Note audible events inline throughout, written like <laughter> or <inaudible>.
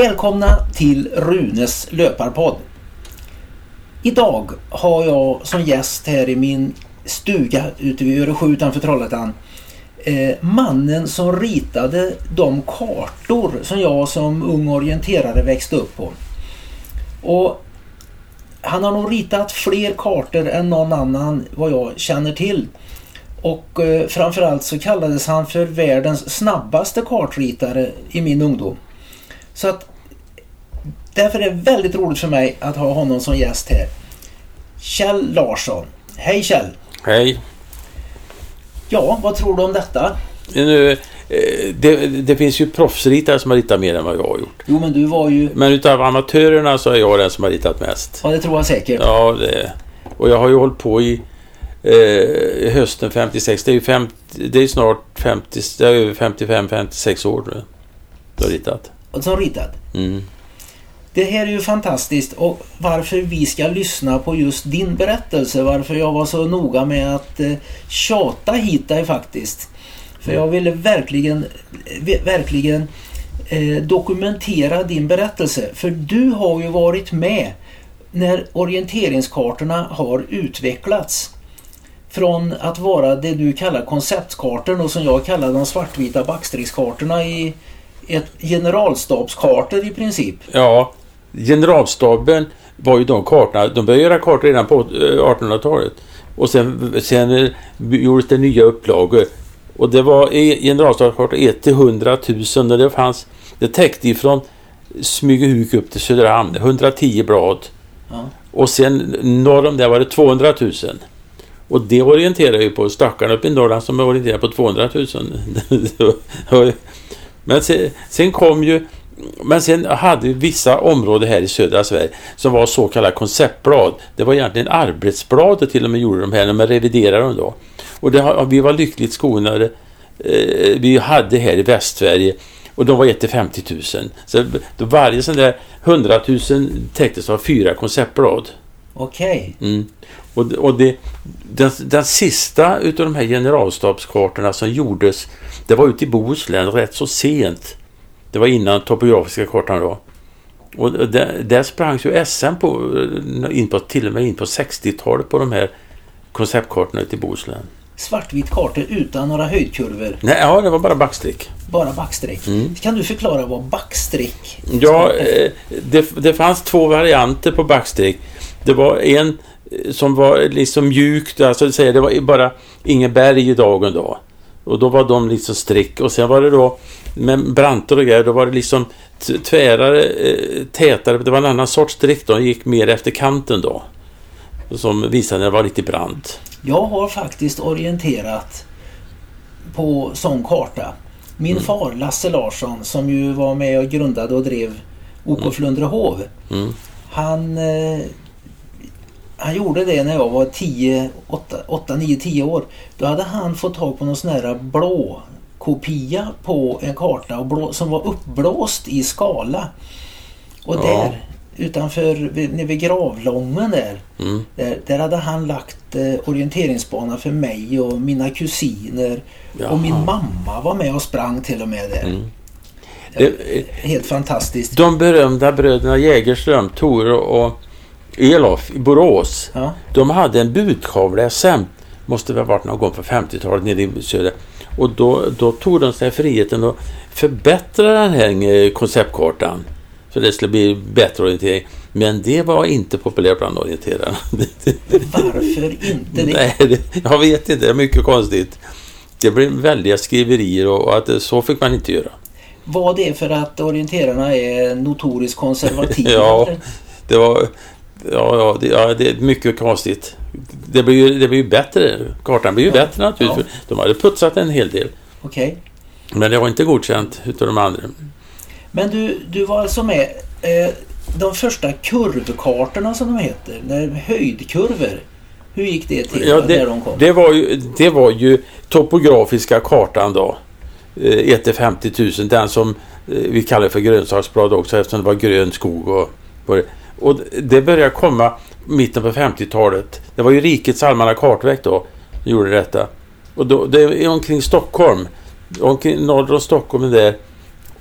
Välkomna till Runes löparpodd. Idag har jag som gäst här i min stuga ute vid Öresjö utanför Trollhättan eh, mannen som ritade de kartor som jag som ung orienterare växte upp på. Och han har nog ritat fler kartor än någon annan vad jag känner till. Och eh, framförallt så kallades han för världens snabbaste kartritare i min ungdom. Så att därför är det väldigt roligt för mig att ha honom som gäst här. Kjell Larsson. Hej Kjell! Hej! Ja, vad tror du om detta? Nu, eh, det, det finns ju proffsritare som har ritat mer än vad jag har gjort. Jo, men du var ju... Men utav amatörerna så är jag den som har ritat mest. Ja, det tror jag säkert. Ja, det, och jag har ju hållit på i eh, hösten 56. Det är ju 50, det är snart 50, det är över 55-56 år nu. Du har ritat. Som ritat? Mm. Det här är ju fantastiskt och varför vi ska lyssna på just din berättelse, varför jag var så noga med att eh, tjata hit dig faktiskt. För jag ville verkligen, eh, verkligen eh, dokumentera din berättelse. För du har ju varit med när orienteringskartorna har utvecklats. Från att vara det du kallar konceptkartorna och som jag kallar de svartvita backstrikskartorna i ett generalstabskartor i princip. Ja, generalstaben var ju de kartorna. De började göra kartor redan på 1800-talet. Och sen, sen eh, gjordes det nya upplagor. Och det var generalstabskartor 1 till 100 000 och det fanns, det täckte ifrån Smygehuk upp till Söderhamn, 110 blad. Ja. Och sen norr om det var det 200 000. Och det orienterar ju på stackarna uppe i Norrland som är orienterade på 200 000. <laughs> Men sen, sen kom ju men sen hade vi vissa områden här i södra Sverige som var så kallade konceptblad. Det var egentligen arbetsbladet till och med gjorde de här när man reviderade dem då. Och det, vi var lyckligt skonade. Eh, vi hade här i Västsverige och de var 1 till 50 000. Så då varje sån där 100 000 täcktes av fyra konceptblad. Okej. Okay. Mm. Och, och det, den, den sista utav de här generalstabskartorna som gjordes, det var ute i Bohuslän rätt så sent. Det var innan topografiska kartan då. Och där, där sprang ju SM på, in på, till och med in på 60-talet på de här konceptkartorna i Bohuslän. Svartvit kartor utan några höjdkurvor? Nej, ja, det var bara backstreck. Bara backstreck. Mm. Kan du förklara vad backstreck Ja, eh, det, det fanns två varianter på backstreck. Det var en som var liksom mjukt, alltså det var bara ingen berg i dagen då. Och då var de liksom streck och sen var det då med branter och grejer, då var det liksom tvärare, eh, tätare, det var en annan sorts streck då, de gick mer efter kanten då. Som visade när det var lite brant. Jag har faktiskt orienterat på sån karta. Min mm. far Lasse Larsson som ju var med och grundade och drev OK mm. Flundrehov. Mm. Han, eh, han gjorde det när jag var 10, 8, 8, 9, 10 år. Då hade han fått tag på någon sån här blå kopia på en karta och blå, som var uppblåst i skala. Och ja. där utanför nere vid Gravlången där, mm. där, där, hade han lagt eh, orienteringsbana för mig och mina kusiner. Jaha. Och min mamma var med och sprang till och med där. Mm. Det, helt fantastiskt. De berömda bröderna Jägerström, Tor och Elof i Borås. Ja. De hade en budkavle SM. Måste väl ha varit någon gång på 50-talet nere i söder. Och då, då tog de sig friheten att förbättra den här eh, konceptkartan. Så det skulle bli bättre orientering. Men det var inte populärt bland orienterarna. <laughs> Varför inte det? Nej, det, jag vet inte. Det är mycket konstigt. Det blev väldiga skriverier och att så fick man inte göra. Var det för att orienterarna är notoriskt konservativa? <laughs> ja, det var... Ja, ja, det, ja, det är mycket konstigt. Det blir ju, det blir ju bättre. Kartan blir ju ja, bättre naturligtvis. Ja. De hade putsat en hel del. Okej. Okay. Men det var inte godkänt utav de andra. Men du, du var alltså med eh, de första kurvkartorna som de heter, när höjdkurvor. Hur gick det till ja, det, de kom? Det var, ju, det var ju topografiska kartan då. Eh, 1 50 000. Den som eh, vi kallar för grönsaksblad också eftersom det var grön skog. Och, och det började komma mitten på 50-talet. Det var ju rikets allmänna kartverk då. gjorde detta. Och då, det är omkring Stockholm. Omkring norr om Stockholm där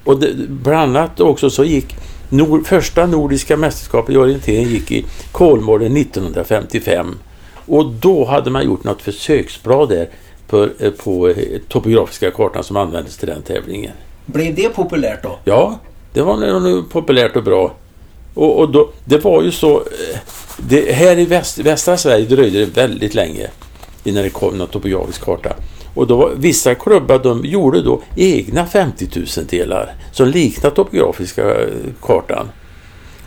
och det, bland annat också så gick Nord, första nordiska mästerskapet i orientering gick i Kolmården 1955. Och då hade man gjort något försöksblad där på, eh, på eh, topografiska kartan som användes till den tävlingen. Blev det populärt då? Ja, det var nog populärt och bra. Och, och då, det var ju så... Eh, det, här i väst, västra Sverige dröjde det väldigt länge innan det kom någon topografisk karta. Och då var, vissa klubbar de gjorde då egna 50 000 delar som liknade topografiska eh, kartan.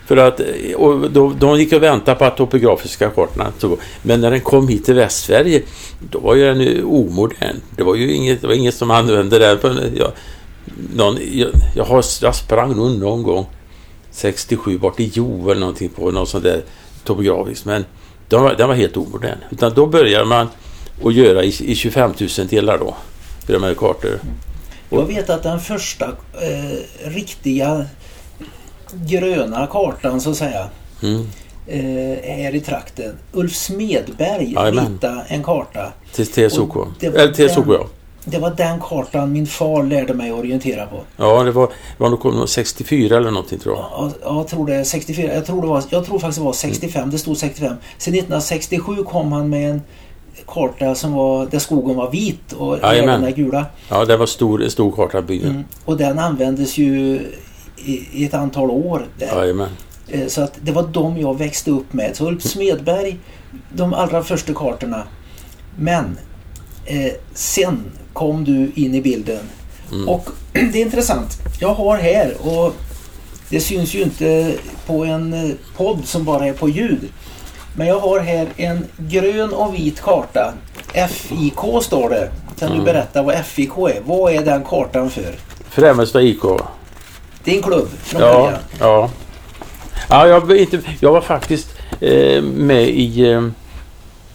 För att, eh, och då, de gick och väntade på att topografiska kartorna tog. Men när den kom hit till Västsverige då var ju den ju omodern. Det var ju inget, det var inget som använde den. För, jag, någon, jag, jag, har, jag sprang nog någon gång 67 bort i Jo eller någonting på någon sån där topografiskt. Men den var, den var helt omodern. Utan då började man att göra i, i 25 000 delar då. I de här kartor. Jag vet att den första eh, riktiga gröna kartan så att säga Mm. eh, här i trakten. Ulf Smedberg ritade en karta. Till TSOK. Eller TSOK ja. Det var den kartan min far lärde mig att orientera på. Ja, det var, det var nog kom nog 64 eller någonting tror jag. Ja, ja, jag tror det är 64. Jag tror, det var, jag tror faktiskt det var 65. Det stod 65. Sen 1967 kom han med en karta som var, där skogen var vit och ärvorna gula. Ja, det var stor, stor karta byggd. Mm. Och den användes ju i, i ett antal år. Jajamän. Eh, Så att det var de jag växte upp med. Så Ulf Smedberg, de allra första kartorna. Men eh, sen kom du in i bilden. Mm. Och <clears throat> det är intressant. Jag har här och det syns ju inte på en eh, podd som bara är på ljud. Men jag har här en grön och vit karta. FIK står det. Kan du Mm. berätta vad FIK är? Vad är den kartan för? Främsta IK. Din klubb från Ja, början. ja. ja jag, var inte, jag var faktiskt eh, med i, eh,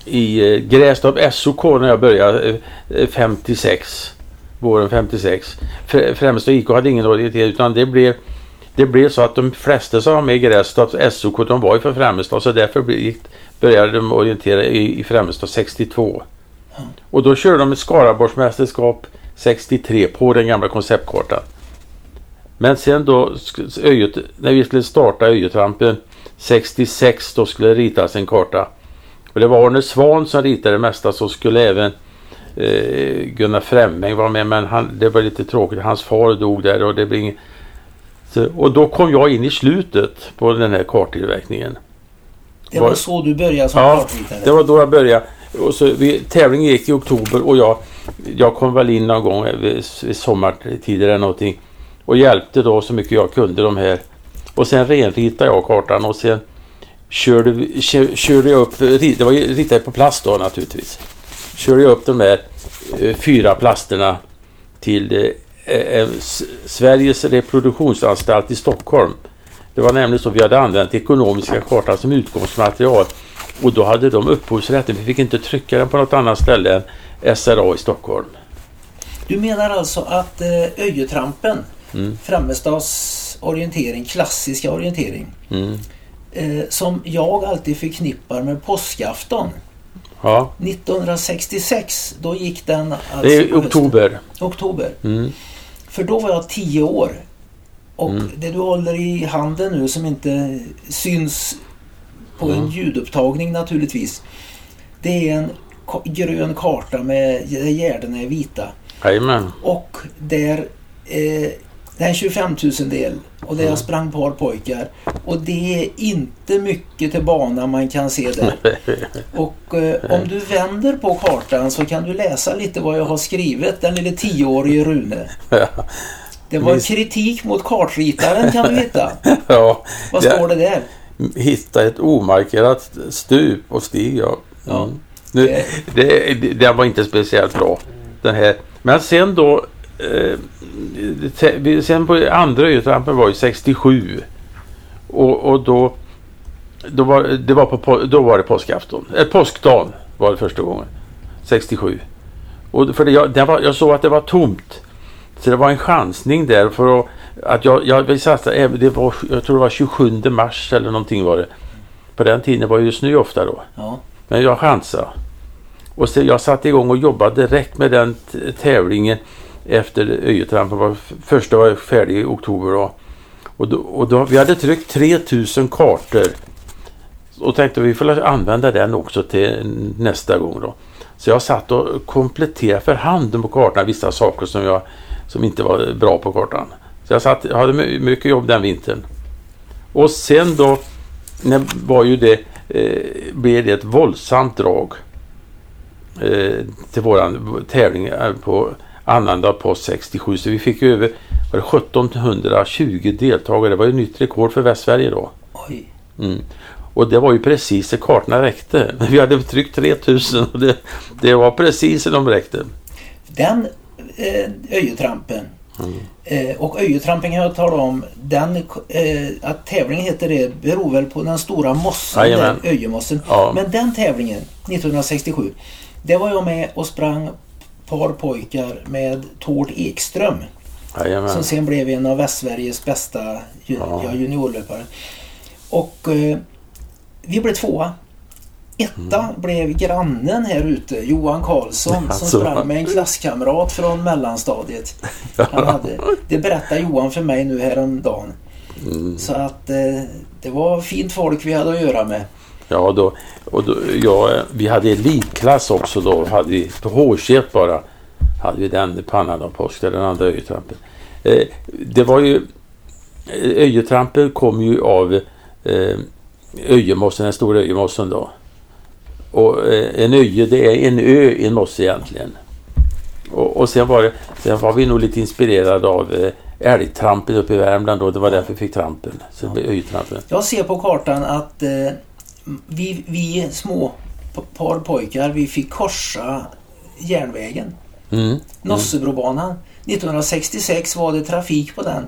i eh, Grästorp SOK när jag började eh, eh, 56. Våren 56. Fr- Främsta IK hade ingen orientering utan det blev det blev så att de flesta som var med i Grästorps SOK de var ju från Främstad så därför började de orientera i, i Främstad 62. Och då körde de ett Skaraborgsmästerskap 63 på den gamla konceptkartan. Men sen då, när vi skulle starta Öjetrampen 66 då skulle det ritas en karta. Och det var Arne Svan som ritade det mesta så skulle även eh, Gunnar Främming vara med men han, det var lite tråkigt. Hans far dog där och det blev inget. Så, och då kom jag in i slutet på den här karttillverkningen. Det var Var- så du började som Ja, kartritare? det var då jag började. Och så, vi, tävlingen gick i oktober och jag, jag kom väl in någon gång vid, vid sommartider eller någonting. Och hjälpte då så mycket jag kunde de här. Och sen renritade jag kartan och sen körde, körde jag upp, det var ritat på plast då naturligtvis. Körde jag upp de där eh, fyra plasterna till eh, eh, Sveriges reproduktionsanstalt i Stockholm. Det var nämligen så vi hade använt ekonomiska kartan som utgångsmaterial. Och då hade de upphovsrätten. Vi fick inte trycka den på något annat ställe än SRA i Stockholm. Du menar alltså att eh, Öjetrampen, Mm. Främmestads orientering, klassiska orientering, Mm. Eh, som jag alltid förknippar med påskafton. Ja, 1966, då gick den alltså det är hösten. oktober. oktober. Mm. För då var jag 10 år. Och Mm. det du håller i handen nu som inte syns på en Mm. ljudupptagning naturligtvis. Det är en grön karta med gärdena är vita. Jajamän. Och där eh, det är en 25 000 del och där jag sprang par pojkar. Och det är inte mycket till bana man kan se där. <laughs> Och eh, om du vänder på kartan så kan du läsa lite vad jag har skrivit, den lille tioårige Rune. Det var kritik mot kartritaren kan du hitta. <laughs> ja, Vad står det där? hitta ett omarkerat stup och stig. Ja. Ja. Mm. Nu, det, det, den var inte speciellt bra. Den här. Men sen då eh, sen på andra Öjetrampen var ju 67. Och, och då, då, var, det var på, då var det påskafton. Eh, påskdagen var det första gången. 67. Och för det, jag, det var, jag såg att det var tomt. Så det var en chansning där för att, att jag, jag vill satsa, det var, jag tror det var 27 mars eller någonting var det. På den tiden var det ju snö ofta då. Ja. Men jag chansade. Och så jag satte igång och jobbade direkt med den tävlingen efter Öjetrampen. Var, första var färdig i oktober då. Och, då, och då, vi hade tryckt 3000 kartor och tänkte vi får använda den också till nästa gång då. Så jag satt och kompletterade för hand på kartan vissa saker som, jag, som inte var bra på kartan. Så jag satt, hade mycket jobb den vintern. Och sen då när, var ju det, eh, blev det ett våldsamt drag eh, till våran tävling eh, på annandag post 67. Så vi fick över var det 1720 deltagare. Det var ju nytt rekord för Västsverige då. Oj. Mm. Och det var ju precis det kartorna räckte. Men <laughs> vi hade tryckt 3000 och det, det var precis det de räckte. Den eh, öjetrampen mm. eh, och öjetrampen kan jag tala om. Den, eh, att tävlingen heter det beror väl på den stora mossen, där, öjemossen. Ja. Men den tävlingen 1967 det var jag med och sprang par pojkar med Tord Ekström. Jajamän. Som sen blev en av Västsveriges bästa ja. juniorlöpare. Och eh, vi blev tvåa. Etta mm. blev grannen här ute, Johan Karlsson, <laughs> som sprang med en klasskamrat från mellanstadiet. <laughs> Han hade, det berättade Johan för mig nu häromdagen. Mm. Så att eh, det var fint folk vi hade att göra med. Ja, då, och då, ja, vi hade elitklass också då. Hade vi, på H21 bara hade vi den pannan av påsk, den andra öjetrampen. Eh, det var ju eh, Öjetrampen kom ju av eh, öjemossen, den stora öjemossen då. Och eh, en öje det är en ö i en mosse egentligen. Och, och sen, var det, sen var vi nog lite inspirerade av eh, älgtrampen uppe i Värmland då. Det var därför vi fick trampen. Så ja. öjetrampen. Jag ser på kartan att eh, vi, vi små par pojkar vi fick korsa järnvägen. Mm. Nossebrobanan. 1966 var det trafik på den.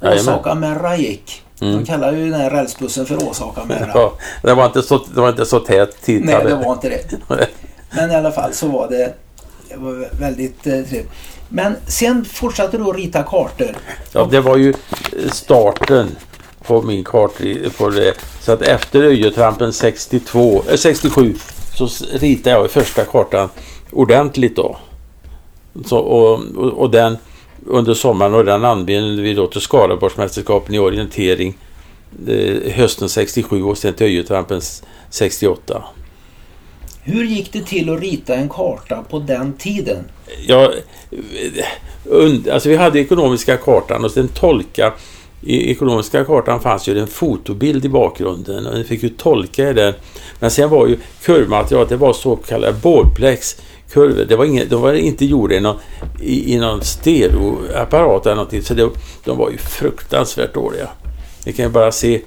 Åsaka-Merra gick. Mm. De kallar ju den här rälsbussen för Åsaka-Merra. Ja, det, var inte så, det var inte så tät tid. Nej, det var inte det. <laughs> Men i alla fall så var det, det var väldigt eh, trevligt. Men sen fortsatte du att rita kartor. Ja, det var ju starten på min karta. På det. Så att efter Öjetrampen 62, äh, 67 så ritade jag första kartan ordentligt då. Så, och, och, och den under sommaren och den använde vi då till Skaraborgsmästerskapen i orientering eh, hösten 67 och sen till Öjetrampen 68. Hur gick det till att rita en karta på den tiden? Ja, alltså vi hade ekonomiska kartan och sen tolka i ekonomiska kartan fanns ju en fotobild i bakgrunden och ni fick ju tolka den. Men sen var ju kurvmaterialet, det var så kallade boardplex kurvor. Det var inget, de var inte gjorda i någon, i, i någon stereoapparat eller någonting. Så det, de var ju fruktansvärt dåliga. Ni kan ju bara se,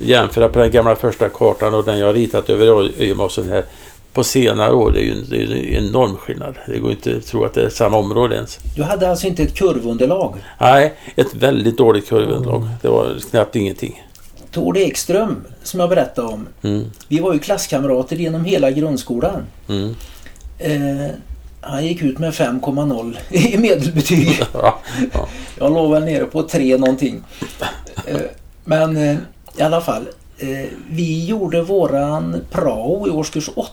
jämföra på den gamla första kartan och den jag ritat över öjemossen här på senare år. Det är ju det är en enorm skillnad. Det går inte att tro att det är samma område ens. Du hade alltså inte ett kurvunderlag? Nej, ett väldigt dåligt kurvunderlag. Det var knappt ingenting. Tord Ekström som jag berättade om. Mm. Vi var ju klasskamrater genom hela grundskolan. Mm. Eh, han gick ut med 5,0 i medelbetyg. <laughs> Ja, ja. Jag låg väl nere på 3 någonting. Eh, men eh, i alla fall. Eh, vi gjorde våran prao i årskurs 8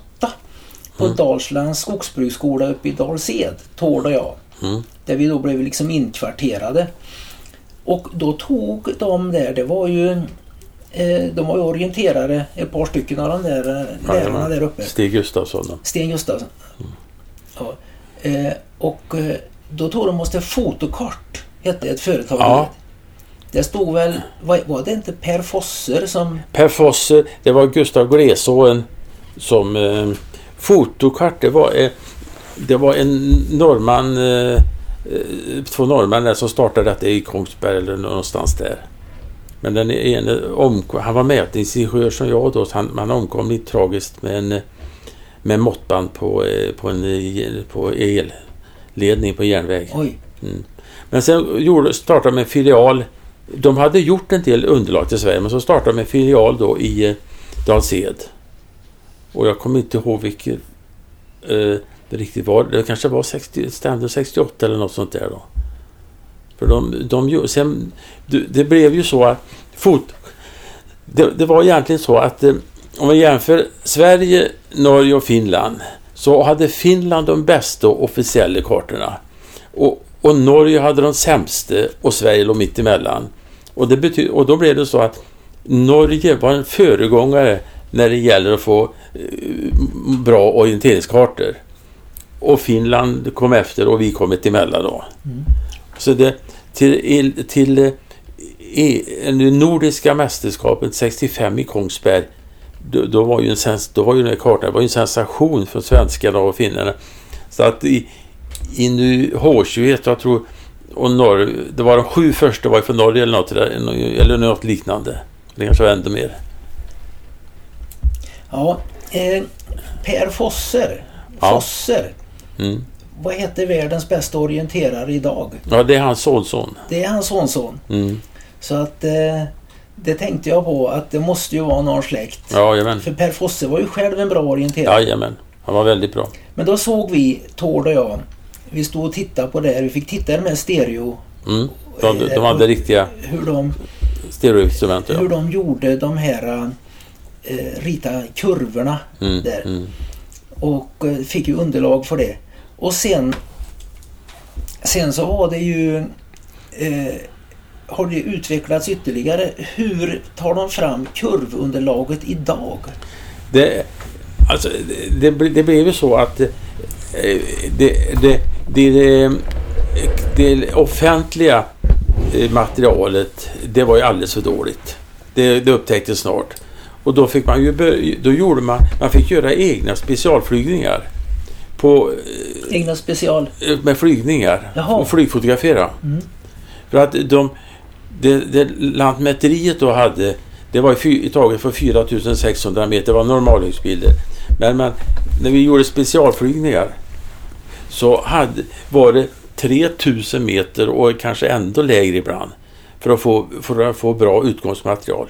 på mm. Dalslands skogsbruksskola uppe i Dalsed, Tord och jag. Mm. Där vi då blev liksom inkvarterade. Och då tog de där, det var ju eh, de var ju orienterare, ett par stycken av de där eh, lärarna där uppe. Stig Gustafsson. Då. Stig Gustafsson. Mm. Ja. Eh, och då tog de oss till Fotokort, hette ett företag. Ja. Det stod väl, var, det inte Per Fosser som... Per Fosser, det var Gustav Glesåen som fotokart, det var, eh, det var en norrman, eh, eh två norrmän som startade detta i Kongsberg eller någonstans där. Men den ene omkom, han var mätningsingenjör som jag då, så han, han omkom lite tragiskt med en med måttband på, på en på elledning på järnväg. Mm. Men sen gjorde, startade de en filial de hade gjort en del underlag till Sverige men så startade de en filial då i eh, Dalsed. Och jag kommer inte ihåg vilket eh, det riktigt var. Det kanske var 60, 68 eller något sånt där då. För de, de, sen, det, blev ju så att fot, det, det var egentligen så att eh, om vi jämför Sverige, Norge och Finland så hade Finland de bästa officiella kartorna. Och, och Norge hade de sämsta och Sverige låg mitt emellan. Och, det bety- och då blev det så att Norge var en föregångare när det gäller att få eh, bra orienteringskartor. Och Finland kom efter och vi kom emellan då. Mm. Så det, till, till eh, i, det nordiska mästerskapet 65 i Kongsberg då, då, var ju en sens, då var ju den här kartan var ju en sensation för svenskarna och finnarna. Så att i, i nu H21, jag tror, och Norge, det var de sju första var från Norge eller något, eller något liknande. Det kanske var ännu mer. Ja, eh, Per Fosser. Ja. Fosser. Mm. Vad heter världens bästa orienterare idag? Ja, det är hans sonson. Det är hans sonson. Mm. Så att eh, det tänkte jag på att det måste ju vara någon släkt. Ja, jajamän. För Per Fosse var ju själv en bra orienterare. Jajamän. Han var väldigt bra. Men då såg vi, Tord och jag, vi stod och tittade på det här. Vi fick titta med stereo. Mm. De, de hade riktiga Hur de, stereoinstrument. Ja. hur de gjorde de här eh, rita kurvorna Mm. där. Mm. Och eh, fick ju underlag för det. Och sen Sen så var det ju eh, Har det utvecklats ytterligare. Hur tar de fram kurvunderlaget idag? Det, alltså, det, det, det blev ju så att eh, det, det, det, det, offentliga eh, materialet det var ju alldeles för dåligt. Det, det upptäcktes snart. Och då fick man ju då gjorde man, man fick göra egna specialflygningar. På, Egna special... eh, med flygningar. Jaha. Och flygfotografera. Mm. För att de, det, det Lantmäteriet då hade, det var fy, taget för 4600 meter, det var normalhögsbilder. Men man, när vi gjorde specialflygningar så hade, var det 3000 meter och kanske ändå lägre ibland för att få, för att få bra utgångsmaterial.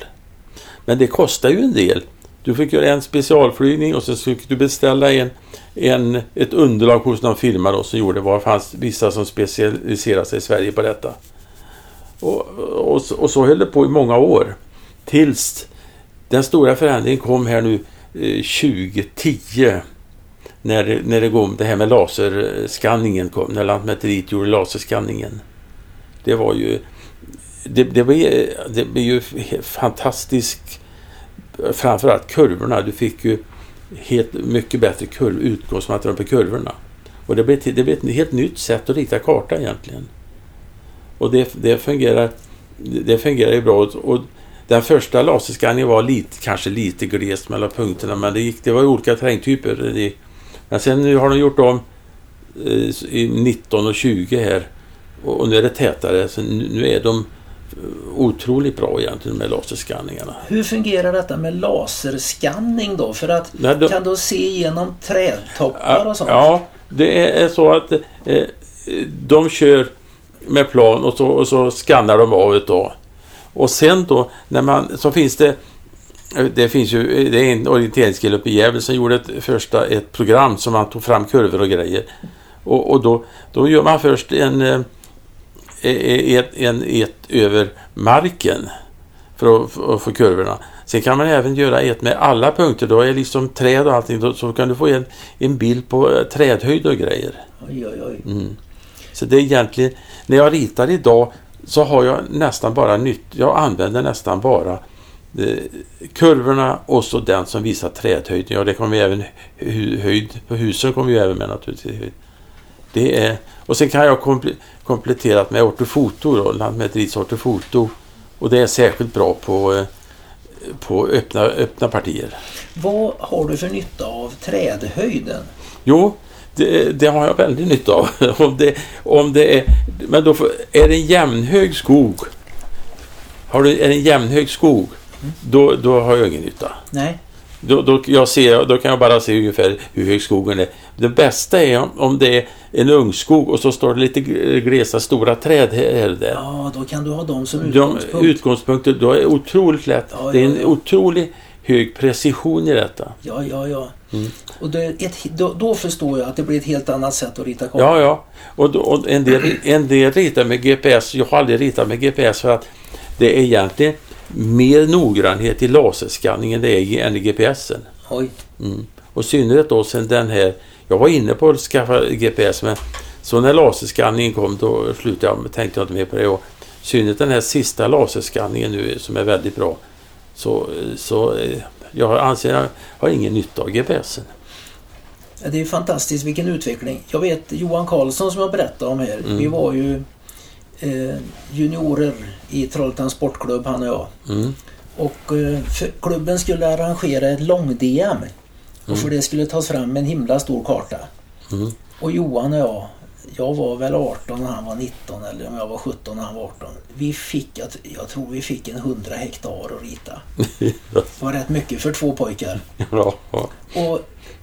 Men det kostar ju en del. Du fick göra en specialflygning och så fick du beställa en, en, ett underlag hos någon firma då, som gjorde vad fanns vissa som specialiserade sig i Sverige på detta. Och, och, så- och så höll det på i många år. Tills den stora förändringen kom här nu eh, 2010. När, det- när det kom det här med laserskanningen kom. När Lantmäteriet gjorde laserskanningen. Det var ju... Det, det, blir, ju- det blir ju fantastiskt. Framförallt kurvorna. Du fick ju helt mycket bättre kurv, utgångsmaterial på kurvorna. Och det blev, det blev ett helt nytt sätt att rita karta egentligen. Och det, det fungerar det fungerar ju bra. Och den första laserskanningen var lite, kanske lite glest mellan punkterna men det, gick, det var ju olika terrängtyper. Men sen nu har de gjort om eh, i 19 och 20 här och, nu är det tätare. Så nu, är de otroligt bra egentligen med laserskanningarna. Hur fungerar detta med laserskanning då? För att Nej, de- kan du se igenom trädtoppar och sånt? Ja, det är så att eh, de kör med plan och så, och så skannar de av ett då. Och sen då, när man, så finns det det finns ju, det är en orienteringskille uppe i Gävle som gjorde ett, första, ett program som man tog fram kurvor och grejer. Och, och då, då gör man först en, eh, ett, en, ett över marken för att, för att få kurvorna. Sen kan man även göra ett med alla punkter. Då är liksom träd och allting. Då, så kan du få en, en bild på eh, trädhöjd och grejer. Oj, oj, oj. Mm. Så det är egentligen, när jag ritar idag så har jag nästan bara nytt, jag använder nästan bara eh, kurvorna och så den som visar trädhöjden. Ja, det kommer ju även höjd på husen kommer ju även med naturligtvis. Det är, och sen kan jag komple, kompletterat med ortofoto då, Lantmäteriets ortofoto. Och det är särskilt bra på, eh, på öppna, öppna partier. Vad har du för nytta av trädhöjden? Jo, det, det har jag väldigt nytta av. <laughs> om det, om det är, men då får, är det en jämnhög skog. Har du, är det en jämnhög skog, då, då har jag ingen nytta. Nej. Då, då, jag ser, då kan jag bara se ungefär hur hög skogen är. Det bästa är om, om det är en ungskog och så står det lite glesa stora träd här och där. Ja, då kan du ha dem som De utgångspunkt. utgångspunkter, då är det otroligt lätt. Ja, det är ja, en ja. otroligt hög precision i detta. Ja, ja, ja. Mm. Och ett, då, då förstår jag att det blir ett helt annat sätt att rita kartor. Ja, ja. Och, då, och en, del, en del ritar med GPS. Jag har aldrig ritat med GPS för att det är egentligen mer noggrannhet i laserskanningen det är i- än i GPSen. Oj. Mm. Och i synnerhet då sen den här... Jag var inne på att skaffa GPS men så när laserskanningen kom då slutade jag, tänkte jag inte mer på det. Och synnerhet den här sista laserskanningen nu som är väldigt bra. Så, så eh, jag anser jag har ingen nytta av GPSen. Det är fantastiskt vilken utveckling. Jag vet Johan Karlsson som jag berättade om här. Mm. Vi var ju eh, juniorer i Trollhättans sportklubb han och jag. Mm. Och eh, klubben skulle arrangera ett lång-DM. Och Mm. för det skulle tas fram en himla stor karta. Mm. Och Johan och jag, jag var väl 18 när han var 19 eller om jag var 17 när han var 18. Vi fick, jag, tror vi fick en 100 hektar att rita. <laughs> Det var rätt mycket för två pojkar. ja, ja. Och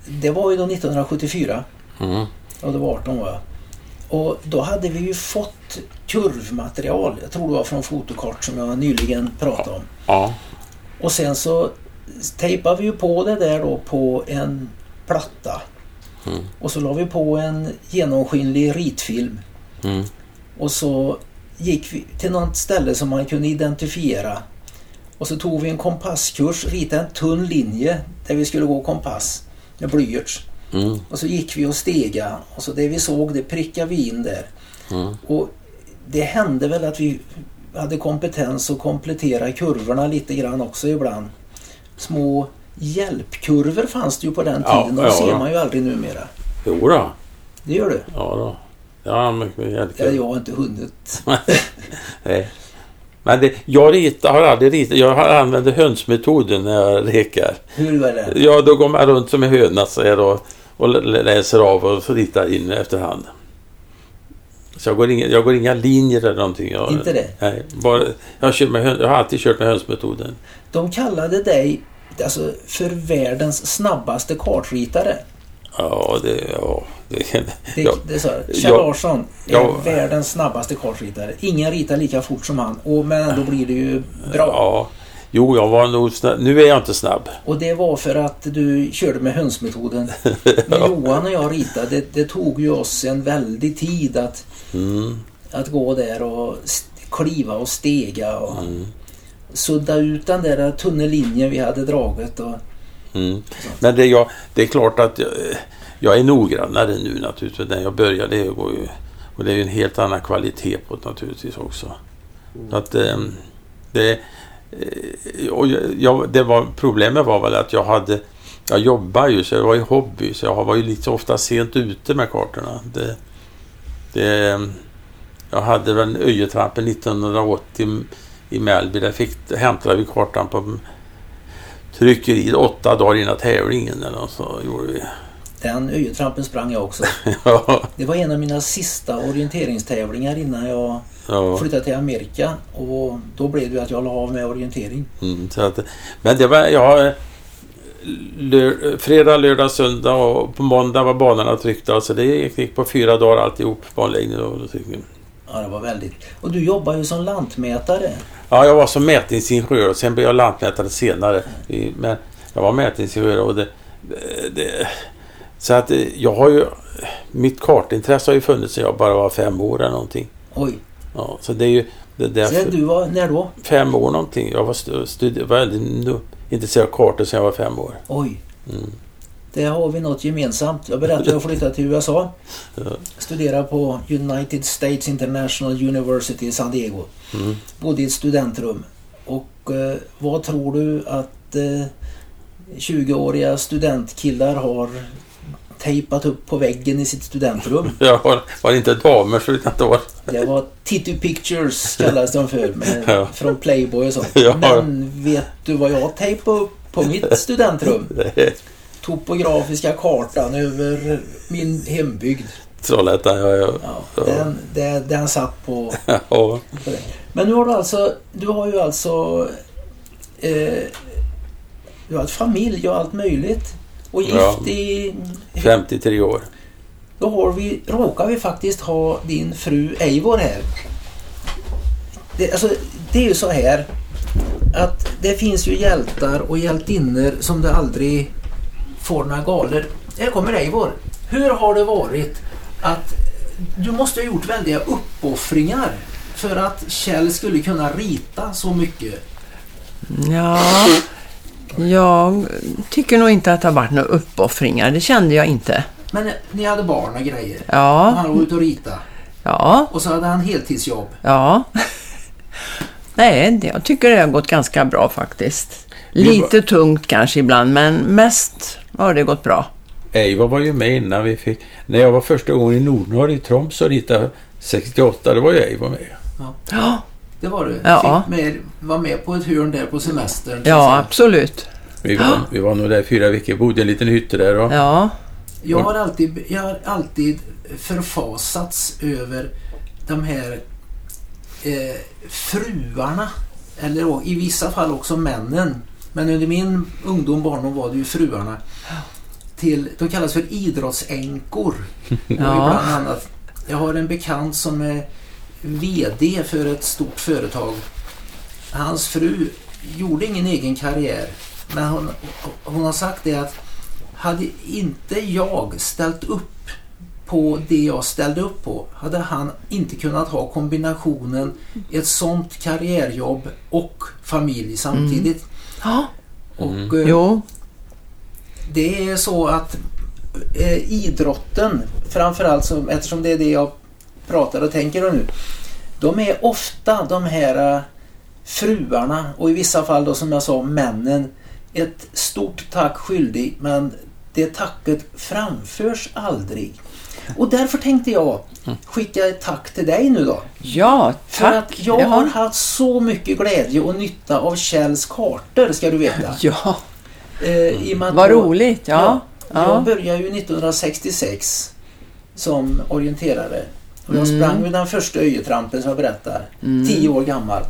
det var ju då 1974. Mm. Och det var 18 var jag. Och då hade vi ju fått kurvmaterial. Jag tror det var från fotokart som jag nyligen pratade om. ja. Och sen så tejpade vi ju på det där då på en platta. Mm. Och så la vi på en genomskinlig ritfilm. Mm. Och så gick vi till något ställe som man kunde identifiera. Och så tog vi en kompasskurs, ritade en tunn linje där vi skulle gå kompass med blyerts. Mm. Och så gick vi och stega och så det vi såg det prickade vi in där. Mm. Och det hände väl att vi hade kompetens att komplettera kurvorna lite grann också ibland. Små hjälpkurvor fanns det ju på den Ja, tiden. De ja, ser ja. man ju aldrig numera. Jo då. Det gör du. Ja då. Ja, mycket Ja, hjälp. jag har inte hunnit. <laughs> Nej. Men det, jag ritar, har aldrig ritat. Jag använder hönsmetoden när jag rekar. Hur var det? Ja, då går man runt som en höna så här och, och lä- läser av och ritar in efterhand. Så jag går, inga, jag går inga linjer eller någonting. Jag, Inte det? Nej, bara, jag, har kört med, jag har alltid kört med hönsmetoden. De kallade dig alltså, för världens snabbaste kartritare. Ja, det... Ja, det, Det, <laughs> ja, det jag. Kjell. Larsson är Ja. världens snabbaste kartritare. Ingen ritar lika fort som han. Och, men ändå blir det ju bra. ja. Jo, jag var nog snabb. Nu är jag inte snabb. Och det var för att du körde med hönsmetoden. <laughs> När Johan och jag ritade, det, det tog ju oss en väldig tid att, Mm, att gå där och kliva och stega och mm, sudda ut den där tunna linjen vi hade dragit. Och, mm. Men det, jag, det är klart att jag, jag är noggrannare nu naturligtvis. När jag började det går ju... Och det är ju en helt annan kvalitet på det naturligtvis också. Så att ehm, det... Eh, och jag, det var, problemet var väl att jag hade... Jag jobbar ju, så jag var ju hobby. Så jag var ju lite ofta sent ute med kartorna. Det, det, jag hade väl Öjetrampen 1980 i Mälby. Där fick, hämtade vi kartan på tryckeriet åtta dagar innan tävlingen. Eller så gjorde vi den öjetrampen sprang jag också. <laughs> ja, Det var en av mina sista orienteringstävlingar innan jag ja. flyttade till Amerika. Och då blev det att jag la av med orientering. Mm, att, men det var, jag, lör, fredag, lördag, söndag och på måndag var banorna tryckta. Så det gick, på fyra dagar alltihop, banläggning och och- Ja, det var väldigt. Och du jobbar ju som lantmätare. Ja, jag var som mätingenjör och sen blev jag lantmätare senare. Men jag var mätingenjör och det, det, det... Så att eh, jag har ju... Mitt kartintresse har ju funnits sedan jag bara var fem år eller någonting. Oj, Ja, så det är ju... Det är så därför, du var, när då? fem år någonting. Jag var, studi, väldigt intresserad av kartor sedan jag var fem år. Oj. Mm. Det har vi något gemensamt. Jag berättade att jag flyttade till USA. <laughs> Ja. Studerade på United States International University i San Diego. Mm. Bodde i ett studentrum. Och eh, vad tror du att eh, 20-åriga studentkillar har tejpat upp på väggen i sitt studentrum? <laughs> Jag var, var det inte damer så vet jag inte vad. Det var Titty Pictures kallas de för. <laughs> Med, Ja. Från Playboy och sånt. Ja. Men vet du vad jag tejpade upp på mitt studentrum? <laughs> det- Topografiska kartan över min hembygd. Trollhättan, ja, ja. Ja, Ja. den, den, den satt på, ja. på det. Men nu har du alltså, du har ju alltså eh, du har ett familj och allt möjligt. Och gift Ja. i... 53 år. Då har vi, råkar vi faktiskt ha din fru Eivor här. Det, alltså, det är ju så här att det finns ju hjältar och hjältinnor som det aldrig får några galor. Här kommer Eivor. Hur har det varit att du måste ha gjort väldiga uppoffringar för att Kjell skulle kunna rita så mycket? Ja, jag tycker nog inte att det har varit några uppoffringar. Det kände jag inte. Men ni hade barn och grejer. Och Ja, han var ute och rita. ja, Och så hade han heltidsjobb. ja. <laughs> Nej, det, jag tycker det har gått ganska bra faktiskt. Lite tungt kanske ibland, men mest har det gått bra. Eivor var ju med innan vi fick... När jag var första gången i Nordnorge i Tromsö och ritade 68, då var ju Eivor med. Ja, Det var du. Ja. Fick med, var med på ett hörn där på semestern. ja absolut. Vi var, vi var nog där fyra veckor, bodde i en liten hytte där. Och, Ja, Jag har alltid, jag har alltid förfasats över de här eh, fruarna. Eller i vissa fall också männen. Men under min ungdom barndom var det ju fruarna. Till, de kallas för idrottsänkor. <laughs> Ja. bland annat, jag har en bekant som är VD för ett stort företag. Hans fru gjorde ingen egen karriär. Men hon, hon har sagt det att hade inte jag ställt upp på det jag ställde upp på hade han inte kunnat ha kombinationen ett sånt karriärjobb och familj samtidigt. ja. Och eh, jo, det är så att eh, idrotten, framförallt som, eftersom det är det jag pratar och tänker om nu. De är ofta de här eh, fruarna och i vissa fall då som jag sa männen ett stort tack skyldig men det tacket framförs aldrig. Och därför tänkte jag skicka ett tack till dig nu då. ja, För tack. att jag Ja. har haft så mycket glädje och nytta av Kjells kartor ska du veta. <laughs> Ja, Eh, vad jag- roligt. Ja, Jag ja. började ju 1966 som orienterare. Och jag Mm. sprang med den första öjetrampen som jag berättar. Tio år gammal.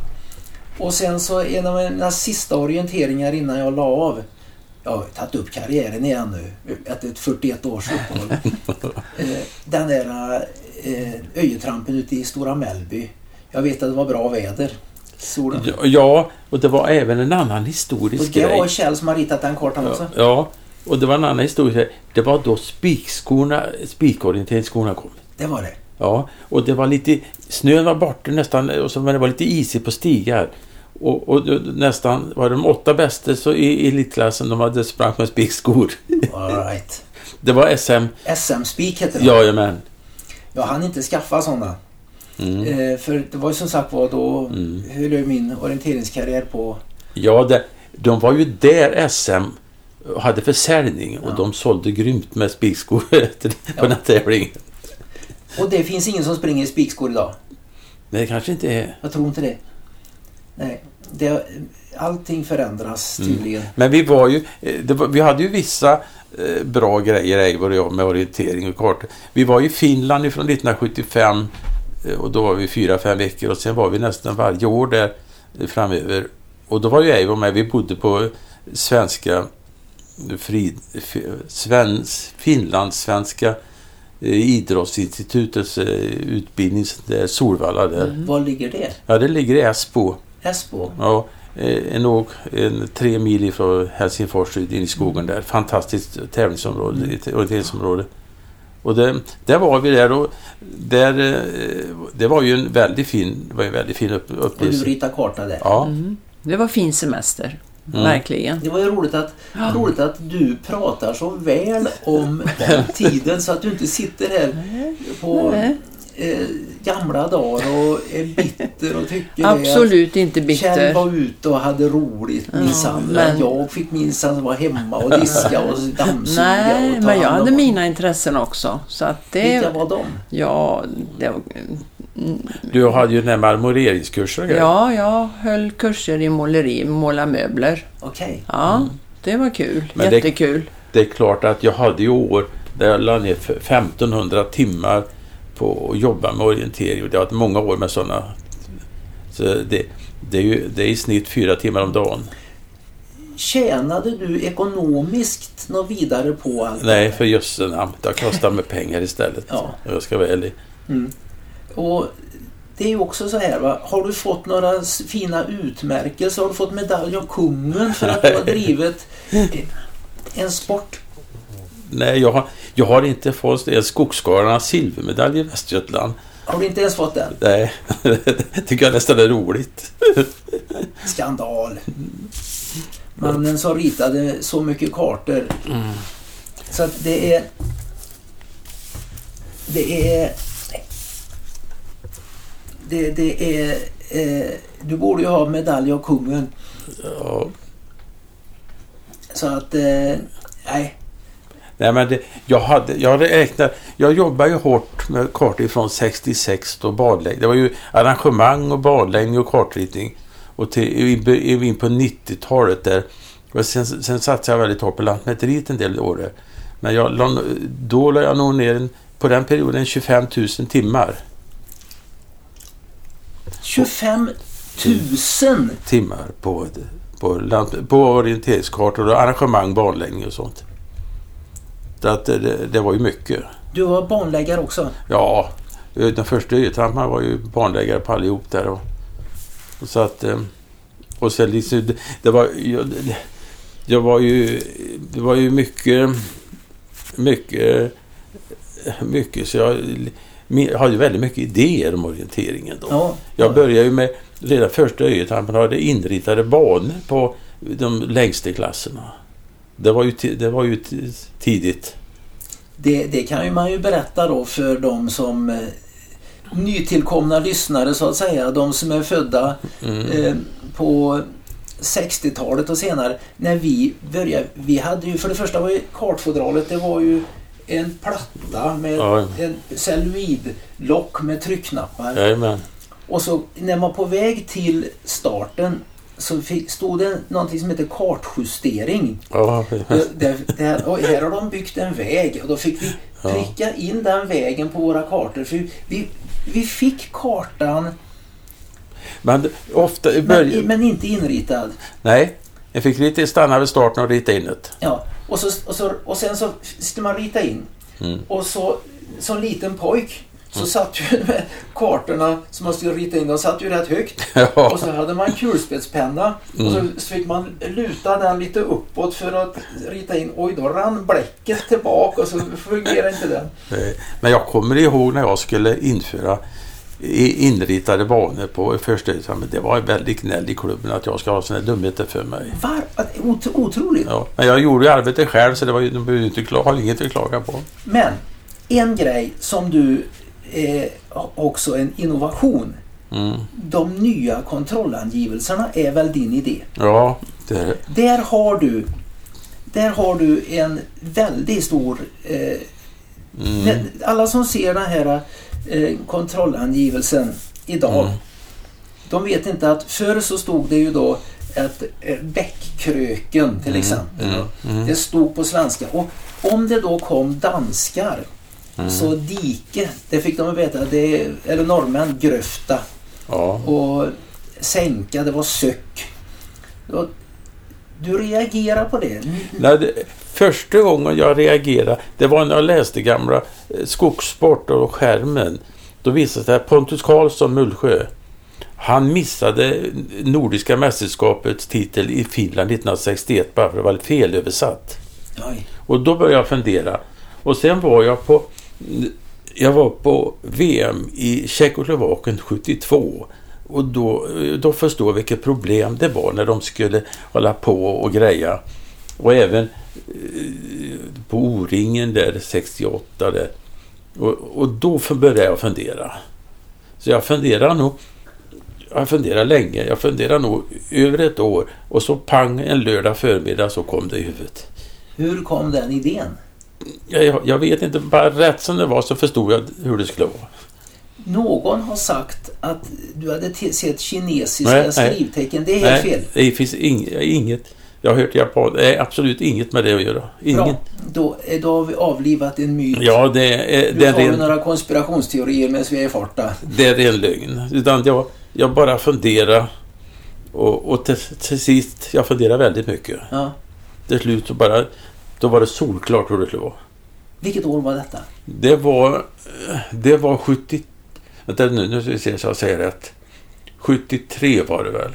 Och sen så en av mina sista orienteringar innan jag la av. Jag har tagit upp karriären igen nu efter ett 41 års uppehåll. <laughs> Eh, den där eh, öjetrampen ute i Stora Mellby. Jag vet att det var bra väder. Solen. Ja, och det var även en annan Och historisk det grej. var Kjell som har ritat den kartan också. Ja, ja, och det var en annan historia. Det var då spikskorna, spikorienteringsskorna kom. Det var det. Ja, och det var lite... Snön var borta nästan, och så, men det var lite isigt på stigar. Och, och nästan var de åtta bästa så i, elitklassen, de hade sprang med spikskor. Right. Det var SM, SM-spik heter det. jajamän. Jag hann inte skaffa sådana. Mm. Eh, för det var ju som sagt var då Mm. höll jag min orienteringskarriär på. Ja, det, de var ju där SM hade försäljning och Ja. de sålde grymt med spikskor <laughs> på Ja. den tävlingen. Och det finns ingen som springer i spikskor idag. Nej, det kanske inte är... Jag tror inte det. Nej, det, allting förändras Mm. tydligen. Men vi var ju... var, vi hade ju vissa eh, bra grejer, Eivor och jag, med orientering och kartor. Vi var i Finland från 1975 eh, och då var vi fyra, fem veckor och sen var vi nästan varje år där eh, framöver. Och då var ju Eivor med. Vi bodde på svenska frid, svensk, finlandssvenska idrottsinstitutets eh, utbildning, där, Solvalla där. Var ligger det? Ja, det ligger i Esbo. Esbo? Ja, eh, en, åk, en tre mil ifrån Helsingfors ut in i skogen där. Fantastiskt tävlingsområde, Mm. orienteringsområde. Och det, där var vi där och där, eh, det var ju en väldigt fin, var en väldigt fin upp, Och du upplevelse. ritar karta där. Ja, Mm. Det var fin semester. Mm. Verkligen. Det var ju roligt att, roligt att du pratar så väl om den tiden så att du inte sitter här på Nej. eh, gamla dagar och är bitter och tycker det att Absolut inte Kjell bitter. var ute och hade roligt minsann. men- Jag fick minsann vara hemma och diska och dammsuga Nej, och ta men jag hade om- mina intressen också. Så att Vilka det... var de? Ja, det var, du hade ju den här marmoreringskurser och grejer. ja, jag höll kurser i måleri, måla möbler. Okej. Ja, det var kul. Men det- Jättekul. Det är klart att jag hade ju år där jag la ner 1500 timmar på att jobba med orientering. Och det har varit många år med sådana. Så det, det är ju det är i snitt fyra timmar om dagen. Tjänade du ekonomiskt något vidare på allt Nej, det för jösse namn. Det har kostat mig pengar istället. Ja. Jag ska vara ärlig. Mm. Och det är ju också så här va. Har du fått några fina utmärkelser? Har du fått medalj av kungen för att du har drivit en sport? Nej, jag har, jag har inte fått en Skogskarlarnas silvermedalj i Västergötland. Har du inte ens fått den? Nej, <laughs> det tycker jag nästan är roligt. Skandal. Mannen som ritade så mycket kartor. Så att det är... Det är... det, det är... Eh, du borde ju ha medalj av kungen. Ja. Så att... Eh, nej. Nej, men det, jag, hade, jag hade räknat... Jag jobbade ju hårt med kartor från 66 då badläggning. Det var ju arrangemang och badläggning och kartritning. Och till, in, på 90-talet där. Och sen, sen satsade jag väldigt hårt på Lantmäteriet en del år. Men jag, då la jag nog ner en, på den perioden 25 000 timmar. 25 000! timmar på, på, lant, på orienteringskartor och arrangemang, banläggning och sånt. Så att det, det var ju mycket. Du var banläggare också. Ja, den första ötrampan var ju banläggare på allihop där. Och, och så att... eh, Och sen liksom, det, det var... Jag, det, jag var ju... Det var ju mycket... Mycket... Mycket så jag jag hade ju väldigt mycket idéer om orienteringen då. Ja. Jag började ju med, redan första öjetrampen hade inritade banor på de längsta klasserna. Det var ju, det var ju ti- tidigt. Det, det kan ju man ju berätta då för de som eh, nytillkomna lyssnare så att säga. De som är födda Mm. eh, på 60-talet och senare. När vi började. Vi hade ju för det första var ju kartfodralet det var ju en platta med Ja. en celluloidlock med tryckknappar. Jajamän. Och så när man var på väg till starten så fick, stod det någonting som heter kartjustering. Ja, det här, och här har de byggt en väg och då fick vi pricka in den vägen på våra kartor. För vi, vi fick kartan men ofta i men, men inte inritad. Nej, jag fick lite stanna vid starten och rita in det. Ja, och, så, och, så, och sen så skulle man rita in. Mm. Och så som liten pojk så satt ju med kartorna som man skulle rita in, de satt ju rätt högt. <laughs> Ja. Och så hade man kulspetspenna och så så fick man luta den lite uppåt för att rita in. Oj, då rann bläcket tillbaka och så fungerade inte den. Men jag kommer ihåg när jag skulle införa inritade banor på första examen. Det var väldigt gnäll i klubben att jag ska ha sådana dumheter för mig. Var, ot- otroligt. Ja, men jag gjorde ju arbetet själv så det var ju, de behövde inte kla- har inget att klaga på. Men en grej som du eh, också en innovation. Mm. De nya kontrollangivelserna är väl din idé? Ja, det, Där har du där har du en väldigt stor... Eh, mm. Alla som ser den här eh, kontrollangivelsen idag. Mm. De vet inte att förr så stod det ju då att eh, bäckkröken till exempel. mm, mm. Det stod på svenska. Och om det då kom danskar Mm. så dike, det fick de veta, det eller norrmän, gröfta ja. och sänka, det var söck. Du reagerar på det? Nej, det, första gången jag reagerade, det var när jag läste gamla eh, Skogssport och Skärmen. Då visade det sig att Pontus Karlsson, Mullsjö, han missade Nordiska mästerskapets titel i Finland 1961 bara för att det var felöversatt. Oj. Och då började jag fundera. Och sen var jag på jag var på VM i Tjeckoslovakien 72. Och då, då förstår jag vilket problem det var när de skulle hålla på och greja. Och även eh, på O-ringen där 68. Där. Och, och då började jag fundera. Så jag funderar nog jag funderar länge. Jag funderar nog över ett år. Och så pang en lördag förmiddag så kom det i huvudet. Hur kom den idén? Jag, jag vet inte, bara rätt som det var så förstod jag hur det skulle vara. Någon har sagt att du hade sett kinesiska Nej, nej. skrivtecken. Det är helt fel. det finns ing, inget. Jag har hört japan. Det är absolut inget med det att göra. Ingen. Bra. Då, eh, då har vi avlivat en myt. Ja, det är, nu det, vi ren, några konspirationsteorier medan vi är i farta. det är ren lögn. Utan jag, jag bara funderar. Och, och till, till sist, jag funderar väldigt mycket. Ja. Till slut så bara, då var det solklart hur det skulle vara. Vilket år var detta? Det var, det var 70... Vänta nu, nu ska vi se så jag säger rätt. 73 var det väl.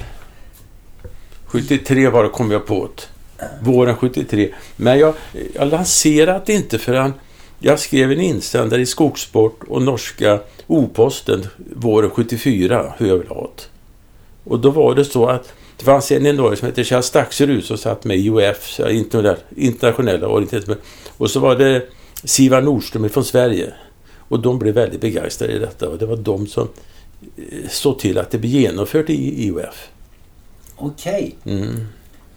73 var det kom jag på det. Våren 73. Men jag, jag lanserade det inte förrän jag skrev en insändare i Skogssport och norska O-posten våren 74 hur jag ville ha det. Och då var det så att det fanns en i Norge som hette Kjell Staxerud som satt med i IOF, internationella, internationella. Och så var det Sivar Nordström från Sverige. Och de blev väldigt begeistrade i detta och det var de som eh, såg till att det blev genomfört i IOF. Okej. Mm.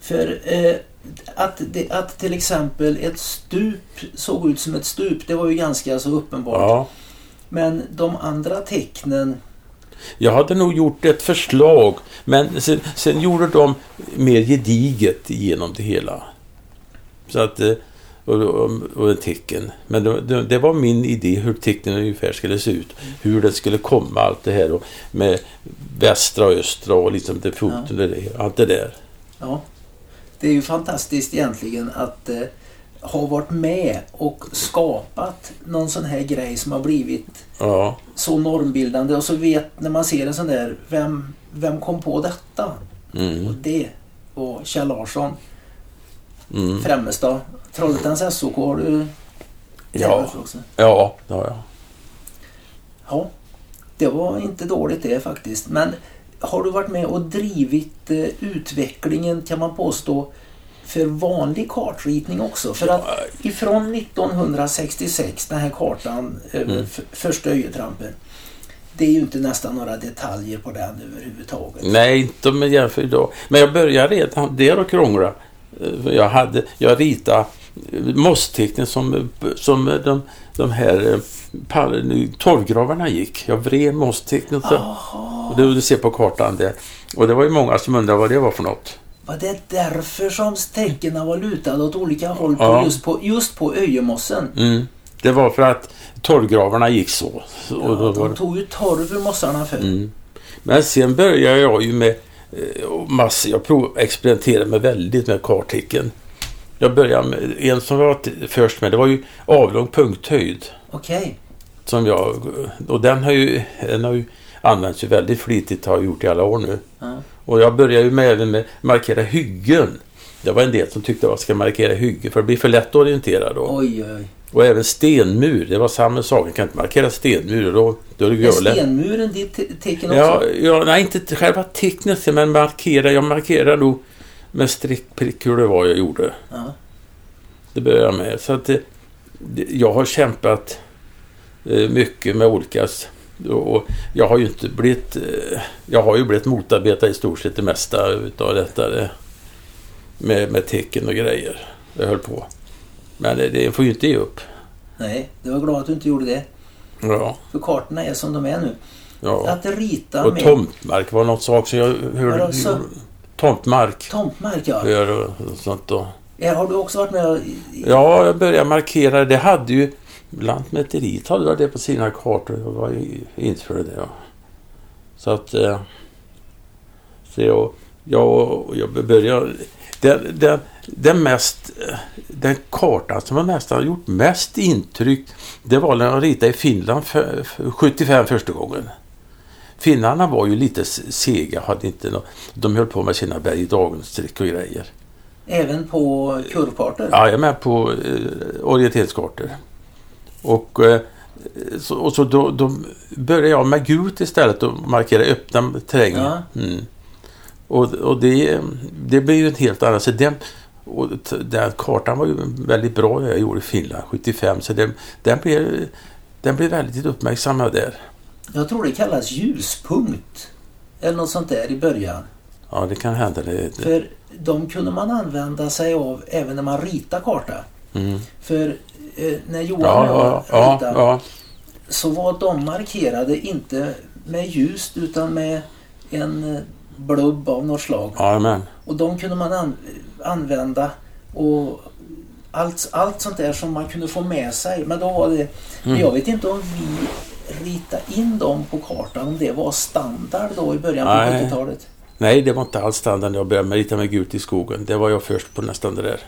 För eh, att, det, att till exempel ett stup såg ut som ett stup, det var ju ganska så uppenbart. Ja. Men de andra tecknen, Jag hade nog gjort ett förslag men sen, sen gjorde de mer gediget genom det hela. Så att, eh, och, och, och en tecken. Men det, det, var min idé hur tecknen ungefär skulle se ut. Hur det skulle komma allt det här och med västra och östra och liksom det foten och det, allt det där. ja. Det är ju fantastiskt egentligen att eh, ha varit med och skapat någon sån här grej som har blivit Ja, så normbildande och så vet när man ser en sån där, vem, vem kom på detta? Och mm, det var Kjell Larsson, mm. Främmestad, Trollhättans SOK har du Ja. också. ja, ja, ja. Ja, det var inte dåligt det faktiskt. Men har du varit med och drivit eh, utvecklingen kan man påstå för vanlig kartritning också? För att ifrån 1966, den här kartan över Mm. f- första öjetrampen. Det är ju inte nästan några detaljer på den överhuvudtaget. Nej, inte om jag jämför idag. Men jag började redan där och krångla. Eh, Jag, hade, jag ritade mosstecknen som, som de, de här eh, torvgravarna gick. Jag vred Jaha, Och det du ser på kartan där. Och det var ju många som undrade vad det var för något. var det därför som tecknen var lutade åt olika håll på Ja. just, på, just på öjemossen? Mm. Det var för att torvgravarna gick så. Ja, var de det- tog ju torv ur mossarna förr. Mm. Men sen började jag ju med eh, massor, jag prov, experimenterade med väldigt med karttecken. Jag började med en som var först med, det var ju avlång punkthöjd. Okej. Som jag, och den har ju, den har ju använts ju väldigt flitigt, har jag gjort i alla år nu. Ja. Och jag började ju med även med markera hyggen. Det var en del som tyckte att jag ska markera hygge för det blir för lätt orienterad då. Oj, oj. Och även stenmur, det var samma sak. Jag kan inte markera stenmur, då, då är det Är görlätt. stenmuren ditt te- tecken också? Ja, ja, nej inte själva tecknet, men markera. Jag markerar nog med prick hur det var jag gjorde. Ja. Det börjar jag med. Så att det, det, jag har kämpat eh, mycket med olika... Och, jag har ju inte blivit... Eh, jag har ju blivit motarbetad i stort sett det mesta utav detta. Det, med, med tecken och grejer. Jag höll på. Men det, det får ju inte ge upp. Nej, jag var glad att du inte gjorde det. Ja, För kartorna är som de är nu. ja. Att rita Och med tomtmark var något sak som jag hörde... Vadå, så- Tomtmark. tomtmark, ja. Gör och sånt då. Har du också varit med och... Ja, jag började markera. Det hade ju Lantmäteriet hade det på sina kartor. Jag var införde det. Ja. Så att... Eh, så jag, jag, jag började... Den, den, den mest... Den kartan som har nästan gjort mest intryck det var när jag ritade i Finland för, för 75 första gången. Finnarna var ju lite sega, hade inte nå, de höll på med sina berg och och grejer. Även på kurvkartor? Ja, med på eh, orienteringskartor. Och, eh, så, och så då, då började jag med gult istället och markera öppna terräng. Ja. Mm. Och, och det, det blir ju en helt annan... Så den, och den kartan var ju väldigt bra jag gjorde i Finland 75 så den, den, blev, den blev väldigt uppmärksammad där. Jag tror det kallas ljuspunkt. Eller något sånt där i början. Ja, det kan hända. Det, det. För de kunde man använda sig av även när man ritar karta. Mm. För eh, när Johan och ja, jag ja, ritade ja. så var de markerade inte med ljust utan med en eh, blubb av något slag. ja men. Och de kunde man an använda och allt, allt sånt där som man kunde få med sig. Men då var det... Mm. Jag vet inte om vi ritade in dem på kartan, om det var standard då i början på Nej. 70-talet. Nej, det var inte alls standard när jag började med rita med gult i skogen. Det var jag först på nästan det där.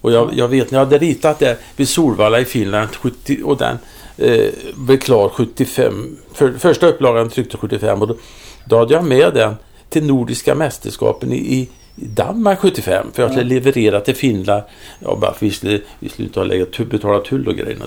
Och jag, jag vet när jag hade ritat det vid Solvalla i Finland 70, och den eh, blev klar 75. För, första upplagan tryckte 75 och då, då hade jag med den till Nordiska mästerskapen i i Danmark 75 för jag skulle leverera till Finland. Ja, bara för vi skulle, vi skulle och lägga, betala tull och grejer.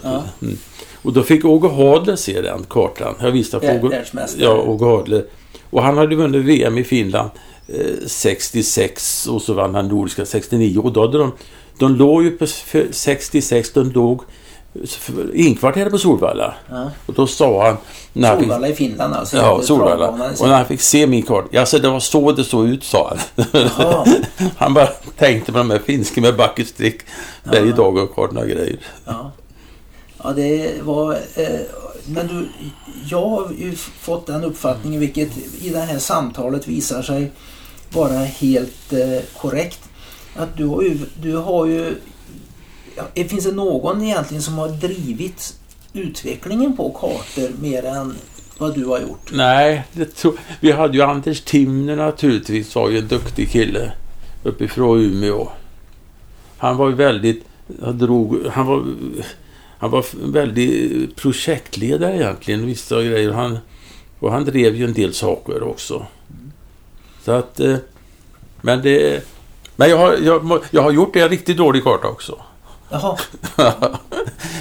Mm. Och då fick Åge Hadler se den kartan. Jag visste för Åge, ja, Åge Hadler. Och han hade vunnit VM i Finland eh, 66 och så vann han Nordiska 69 och då hade de, de låg ju på f- 66, de låg inkvarterad på Solvalla. Ja. Och då sa han... När han fick, Solvalla i Finland alltså. ja, Solvalla. Och när han fick se min karta. Alltså det var så det såg ut, sa han. Ja. <laughs> han bara tänkte på de här finska med backestreck, berg, dag och kartorna och grejer. Ja, ja det var... Eh, men du, jag har ju fått den uppfattningen, vilket i det här samtalet visar sig vara helt eh, korrekt. Att du har ju... Du har ju ja, finns det någon egentligen som har drivit utvecklingen på kartor mer än vad du har gjort? Nej, det vi hade ju Anders Timner naturligtvis, var ju en duktig kille uppifrån Umeå. Han var ju väldigt, han drog, han var, han var väldigt projektledare egentligen, vissa grejer. Han, och han drev ju en del saker också. Så att, eh, men det, men jag har, jag, jag har gjort en riktigt dålig karta också. Jaha, <laughs>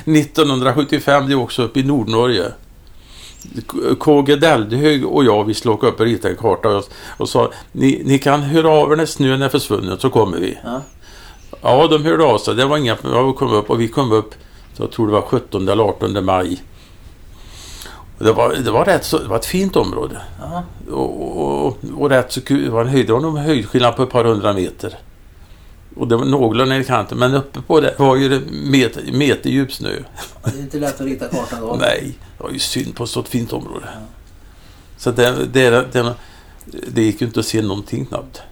1975, det också uppe i Nordnorge. KG Deldhög och jag, vi skulle åka upp och rita en karta och, och sa ni, ni kan höra av er när snön är försvunnen så kommer vi. Ja. Ja, de hörde av sig. Det var inga vi kom upp och vi kom upp, så jag tror det var 17 eller 18 maj. Det var, det, var rätt så, det var ett fint område. ja. Och, och, och rätt så kul, det var en höjd, det var nog höjdskillnad på ett par hundra meter. Och det var någorlunda i kanten, men uppe på det var ju det meter, meter djup snö. Det är inte lätt att rita kartan då. Nej, det var ju synd på ett sådant fint område. Så det, det, det, det gick ju inte att se någonting knappt.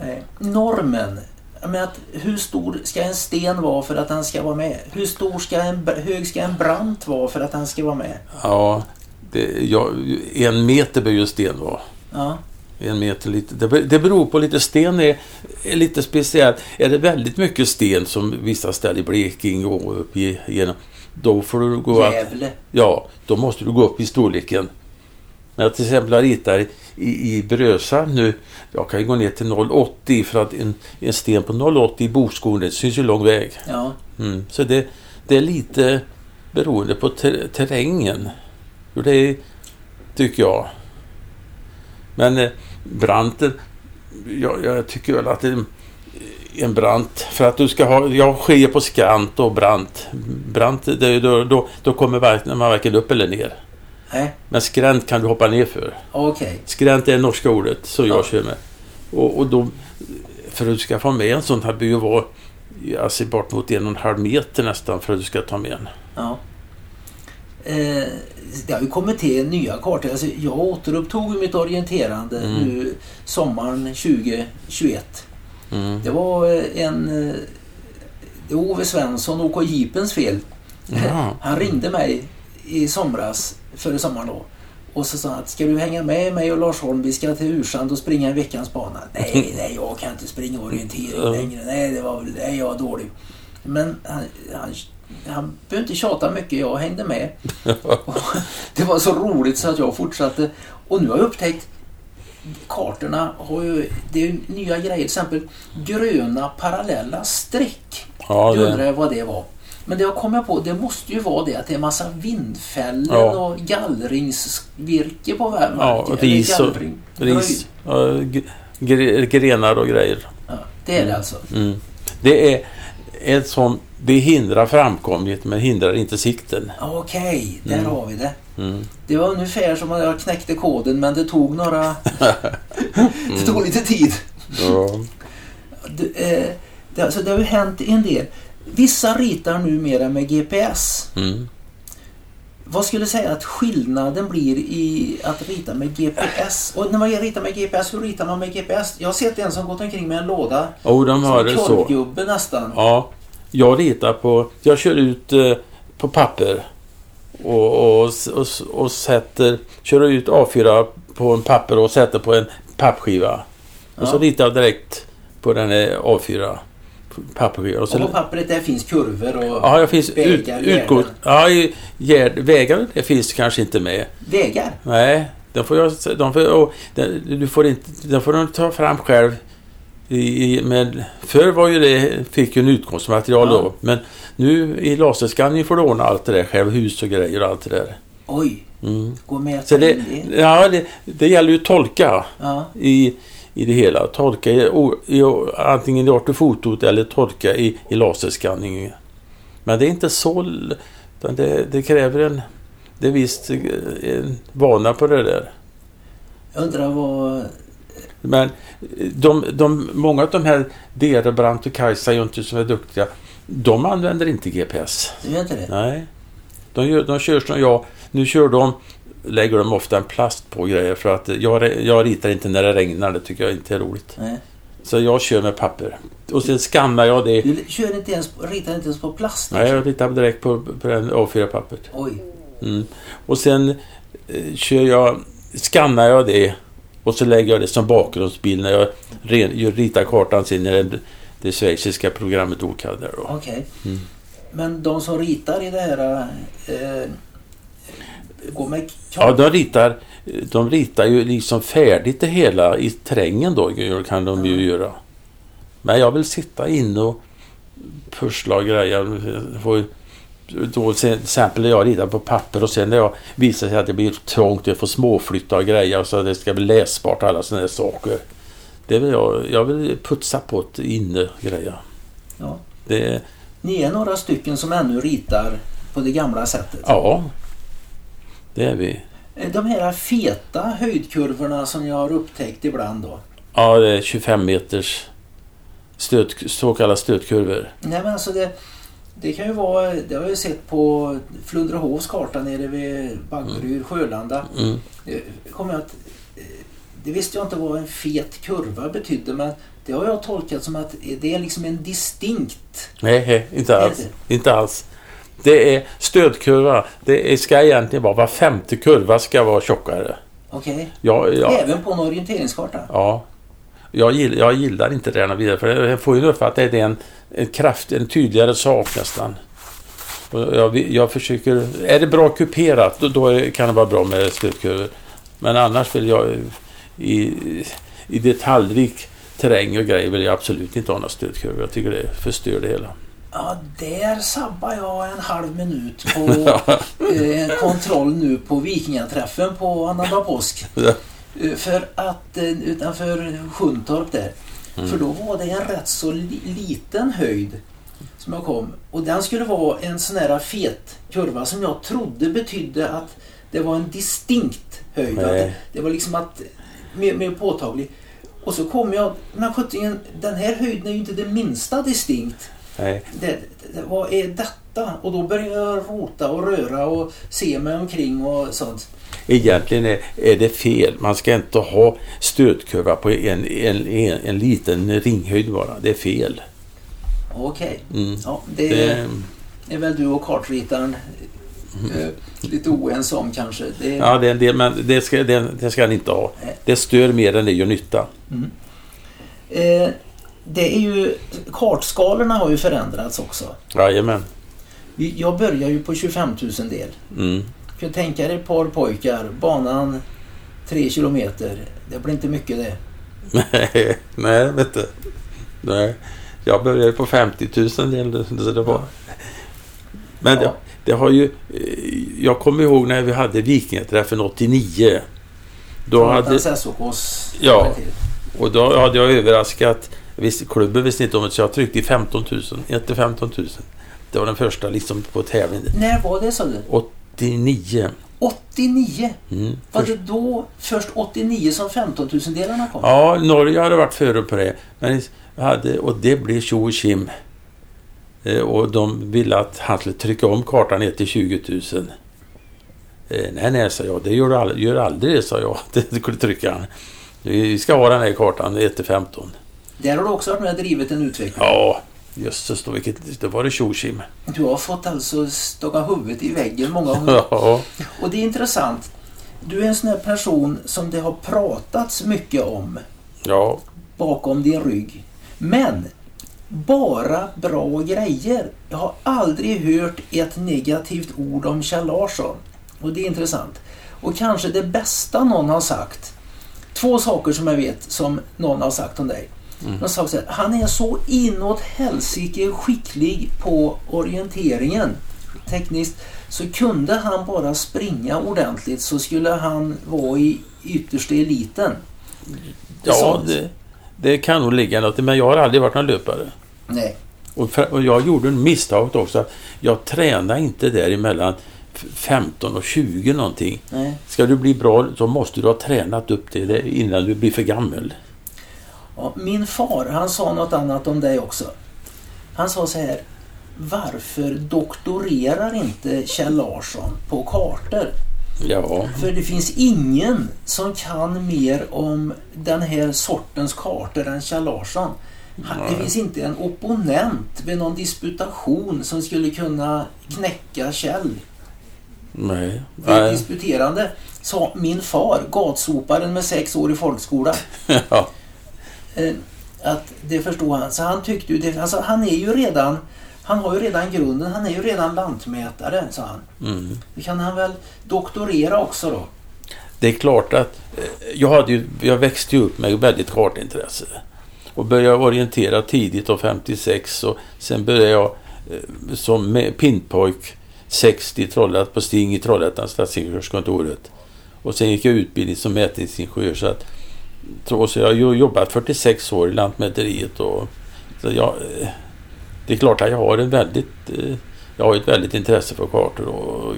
Nej. Normen. Menar att hur stor ska en sten vara för att den ska vara med? Hur stor ska en, hög ska en brant vara för att den ska vara med? Ja, det, ja en meter bör ju en sten vara. Ja, En meter lite. Det, beror på lite. Sten är, är lite speciellt. Är det väldigt mycket sten som vissa ställen i Blekinge och upp i- genom. Då får du gå. Gävle. Ja, då måste du gå upp i storleken. När jag till exempel ritar i, i Brösarp nu. Jag kan ju gå ner till 0,80 för att en, en sten på 0,80 i bokskon det syns ju lång väg. Ja, Mm. Så det, det är lite beroende på ter, terrängen. Hur det är, tycker jag. Men branten, jag, jag tycker väl att det är en brant, för att du ska ha, jag skiljer på skrant och brant. Brant, det, då, då, då kommer man varken upp eller ner. nej, Men skränt kan du hoppa ner för. okej. Skränt är det norska ordet som jag Ja. kör med. Och, och då, för att du ska få med en sån här bör ju vara alltså bort mot en och en halv meter nästan för att du ska ta med en. Ja. Eh, det har ju kommit till nya kartor. Alltså, jag återupptog mitt orienterande Mm. nu sommaren 2021. Mm. Det var eh, en... eh, Det var Ove Svensson, OK Jeepens fel. Ja. <laughs> Han ringde mig i somras, före sommaren då. Och så sa han att ska du hänga med mig och Lars Holm, vi ska till Ursand och springa en veckans bana. <laughs> Nej, nej, jag kan inte springa orientering längre. Nej, det var väl, nej, jag är dålig. Men han, han, han behövde inte tjata mycket, jag hängde med. <laughs> Och det var så roligt så att jag fortsatte. Och nu har jag upptäckt kartorna har ju, det är ju nya grejer. Till exempel gröna parallella streck. Ja, Jag undrar det, jag vad det var. Men det jag kommer på, det måste ju vara det att det är massa vindfällen Ja. och gallringsvirke på marken. ja, eller ris och, ris, grenar och grejer. Ja, det är det alltså. Mm. Det är ett sånt, det hindrar framkomlighet men hindrar inte sikten. Okej, där Mm. har vi det. Mm. Det var ungefär som att jag knäckte koden men det tog några... <laughs> <laughs> det tog lite tid. Ja. Det, eh, det, alltså det har ju hänt en del. Vissa ritar numera med GPS. Mm. Vad skulle du säga att skillnaden blir i att rita med GPS? Och när man ritar med GPS, hur ritar man med GPS? Jag har sett en som gått omkring med en låda. Och de Som har en det så. nästan. Ja, jag ritar på... Jag kör ut eh, på papper och, och, och, och sätter... Kör ut A4 på en papper och sätter på en pappskiva. Och så Ja. ritar jag direkt på den här A4 pappersskiva. Och så, Och på pappret där finns kurvor och ja, det finns vägar, ja, gärd, vägar det finns kanske inte med. vägar. Nej, de får jag, de får, och, de, du får inte, de får de ta fram själv. I, i, men förr var ju det, fick ju en utgångsmaterial Ja. då. Men nu i laserskanning får du ordna allt det där själv. Hus och grejer och allt det där. Oj, Mm. gå med Så det, ja, det, det gäller ju att tolka Ja, i, i det hela. Tolka i, i, antingen i ortofotot eller tolka i, i laserskanning. Men det är inte så... Det, det kräver en... Det är visst eh, en vana på det där. Jag undrar vad... Men de, de, många av de här Derebrant och Kajsa Junter som är duktiga, de använder inte GPS. Du vet inte det? Nej. De, gör, de kör som jag. Nu kör de, lägger de ofta en plast på grejer för att jag, jag ritar inte när det regnar. Det tycker jag inte är roligt. Nej. Så jag kör med papper. Och sen skannar jag det. Du kör inte ens, ritar inte ens på plast? Nej, jag ritar direkt på, på en A4-pappret. Oj. Mm. Och sen eh, kör jag, skannar jag det och så lägger jag det som bakgrundsbild när jag ritar kartan sen när det, schweiziska programmet OCAD. Okej. Mm. Men de som ritar i det här... Eh, går med Ja, de ritar, de ritar ju liksom färdigt det hela i terrängen då kan de ju göra. Men jag vill sitta inne och pussla och greja. Då till exempel när jag ritar på papper och sen när jag visar sig att det blir trångt, jag får småflytta och greja så det ska bli läsbart alla sådana saker. Det vill jag, jag vill putsa på ett inne greja. Ja. Det, Ni är några stycken som ännu ritar på det gamla sättet. ja, det är vi. Eh, De här feta höjdkurvorna som jag har upptäckt ibland då. Ja, det är 25 meters stöt, så kallade stötkurvor. Nej men alltså det, det kan ju vara, det har jag sett på Flundrehovs karta nere vid Baggeryd, Sjölanda. Mm. Det kommer jag att, det visste jag inte vad en fet kurva betydde men det har jag tolkat som att det är liksom en distinkt. Nej, nej, inte alls. Inte alls. Det är stödkurva. Det ska egentligen vara var femte kurva ska vara tjockare. Okej? Ja, ja, Även på en orienteringskarta? ja. Jag, gillar, jag gillar inte det vidare för jag får ju uppfatta att det är en, en kraft, en tydligare sak nästan. Och jag, jag försöker... Är det bra kuperat då, då kan det vara bra med stödkurvor. Men annars vill jag i, i detaljrik terräng och grejer vill jag absolut inte ha några stödkurvor. Jag tycker det förstör det hela. Ja, där sabbar jag en halv minut på <laughs> eh, kontroll nu på Vikingaträffen på annandag påsk. Eh, För att eh, utanför Sjuntorp där. Mm. För då var det en rätt så li liten höjd som jag kom. Och den skulle vara en sån här fet kurva som jag trodde betydde att det var en distinkt höjd. Det, det var liksom att mer, mer påtaglig. Och så kom jag, men sjuttingen, den här höjden är ju inte det minsta distinkt. Nej. Det, det, vad är detta? Och då började jag rota och röra och se mig omkring och sånt. Egentligen är, är det fel. Man ska inte ha stödkurva på en, en, en, en liten ringhöjd bara. Det är fel. Okej, Mm. ja, det, Det, är väl du och kartritaren eh, lite oense om kanske. Det, ja, det är en del, men det ska, det, det ska den inte ha. Det stör mer än det gör nytta. eh, det är ju, kartskalorna har ju förändrats också. Jajamän. Jag börjar ju på 25 000 del. Mm. Kan du tänka dig ett par pojkar, banan 3 kilometer. Det blir inte mycket det. Nej, nej, vet du. Nej. Jag började på 50 000 del. Så det var. Men det, Ja. det har ju... eh, Jag kommer ihåg när vi hade Vikingaträffen 89. Då hade, SOKs Ja. och då hade jag överraskat... Visst, klubben visste inte om det så jag tryckte i 15 000. Inte 15 000. Det var den första liksom på tävling. När var det sa du? 89. 89? Mm. Var det då först 89 som 15 000-delarna kom? Ja, Norge hade varit före på det. Men hade, och det blev tjo och tjim. Eh, Och de ville att han skulle trycka om kartan ner till 20 000. Eh, nej, nej, sa jag. Det gör aldrig, gör aldrig det, sa jag. <laughs> Det skulle trycka. Vi ska ha den här kartan 1 till 15. Där har du också varit med och drivit en utveckling. Ja, jösses då. Vilket, det var det tjo och tjim. Du har fått alltså stånga huvudet i väggen många gånger. <laughs> Ja, Och det är intressant. Du är en sån här person som det har pratats mycket om ja, bakom din rygg. Men bara bra grejer. Jag har aldrig hört ett negativt ord om Kjell Larsson. Och det är intressant. Och kanske det bästa någon har sagt. Två saker som jag vet som någon har sagt om dig. De har sagt så här, han är så inåt helsike skicklig på orienteringen tekniskt. Så kunde han bara springa ordentligt så skulle han vara i yttersta eliten. ja sa- det, det kan nog ligga något Men jag har aldrig varit någon löpare. Nej. Och, för, och jag gjorde en misstag också. Jag tränade inte däremellan 15 och 20 någonting. Nej. Ska du bli bra så måste du ha tränat upp det innan du blir för gammal. Ja, min far han sa något annat om dig också. Han sa så här. Varför doktorerar inte Kjell Larsson på kartor? Ja, För det finns ingen som kan mer om den här sortens kartor än Kjell Larsson. Han, det finns inte en opponent vid någon disputation som skulle kunna knäcka Kjell. nej. Nej. disputerande sa min far, gatsoparen med sex år i folkskola. <laughs> Ja, att det förstod han. Så han tyckte ju det, alltså han är ju redan han har ju redan grunden, han är ju redan lantmätare, sa han. mm. Då kan han väl doktorera också då? Det är klart att eh, jag, hade ju, jag växte ju upp med väldigt kartintresse. Och började orientera tidigt av 56 och sen började jag eh, som med pinpojk 60 trollat på Sting i Trollhättan stadsingenjörskontoret. Och sen gick jag utbildning som mätningsingenjör. Så, att, så så jag har jobbat 46 år i Lantmäteriet. Och, jag, eh, det är klart att jag har en väldigt, eh, jag har ett väldigt intresse för kartor och,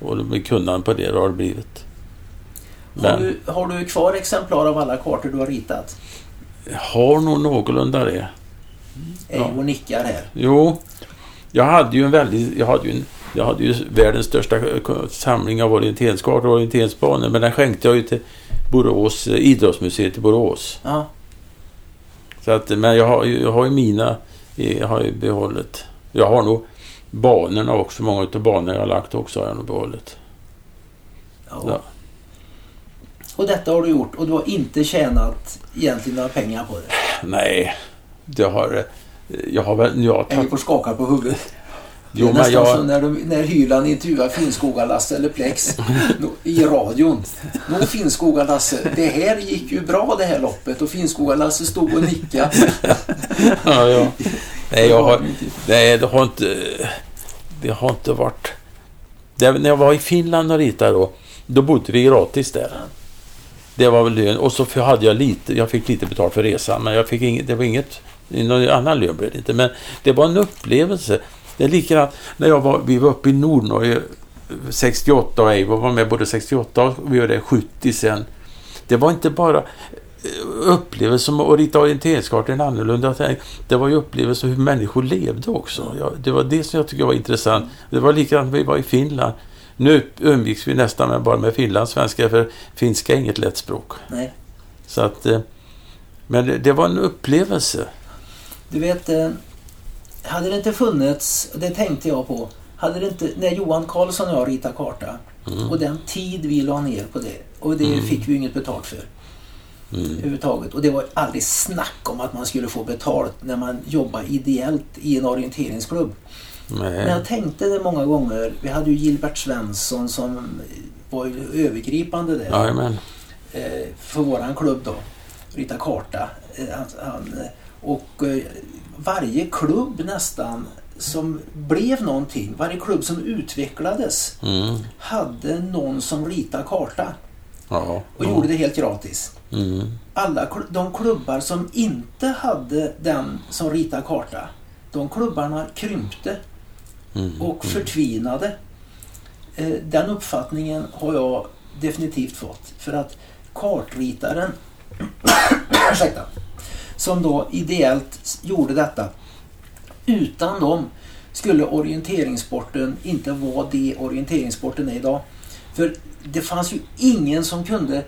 och, och kunnande på det har det blivit. Har Men du, har du kvar exemplar av alla kartor du har ritat? jag har nog någorlunda det. Eivor nickar här. Jo, jag hade ju en väldigt, jag hade ju, en, jag hade ju världens största samling av orienteringskartor och orienteringsbanor. Men den skänkte jag ju till Borås, eh, idrottsmuseet i Borås. Ja, Så att, men jag har, jag har ju mina, eh, jag har ju behållit. Jag har nog banorna också, många av banorna jag har lagt också har jag nog behållit. ja. Ja. Och detta har du gjort och du har inte tjänat egentligen några pengar på det. Nej, det har, eh, jag har väl, jag har tagit, Eivor skakar på huvudet. Det är nästan jag, som när, de, när Hyland intervjuar Finnskoga-Lasse eller Plex <laughs> i radion. Nå Finnskoga-Lasse, det här gick ju bra det här loppet och Finnskoga-Lasse stod och nickade. <laughs> ja, ja. Nej, jag har, nej, det har inte... Det har inte varit... Det, när jag var i Finland och ritade då, då bodde vi gratis där. Det var väl lön. Och så hade jag lite, jag fick lite betalt för resan, men jag fick inget, det var inget, någon annan lön blev det inte. Men det var en upplevelse. Det är likadant när jag var, vi var uppe i Nordnorge 68 och Eivor var med både 68 och vi gör det 70 sen. Det var inte bara eh, upplevelser som att rita orienteringskartor en annorlunda. Det var ju upplevelser hur människor levde också. Det var det som jag tycker var intressant. Det var likadant när vi var i Finland. Nu umgicks vi nästan med, bara med finlandssvenska för finska är inget lätt språk. Nej. Så att, eh, men det, det var en upplevelse. Du vet, eh, hade det inte funnits, det tänkte jag på, hade det inte, när Johan Karlsson och jag ritade karta Mm. och den tid vi la ner på det och det fick vi inget betalt för Mm. överhuvudtaget. Och det var aldrig snack om att man skulle få betalt när man jobbar ideellt i en orienteringsklubb. Men Nej. jag tänkte det många gånger. Vi hade ju Gilbert Svensson som var ju övergripande där Jajamän. eh, för våran klubb då. Rita karta. Eh, Han, eh, och varje klubb nästan som blev någonting, varje klubb som utvecklades Mm. hade någon som ritade karta Ja. och gjorde det helt gratis. Mm. Alla de klubbar som inte hade den som ritade karta, de klubbarna krympte Mm. och förtvinade. Eh, Den uppfattningen har jag definitivt fått. För att kartritaren, <coughs> ursäkta, som då ideellt gjorde detta, utan dem skulle orienteringssporten inte vara det orienteringssporten är idag. För det fanns ju ingen som kunde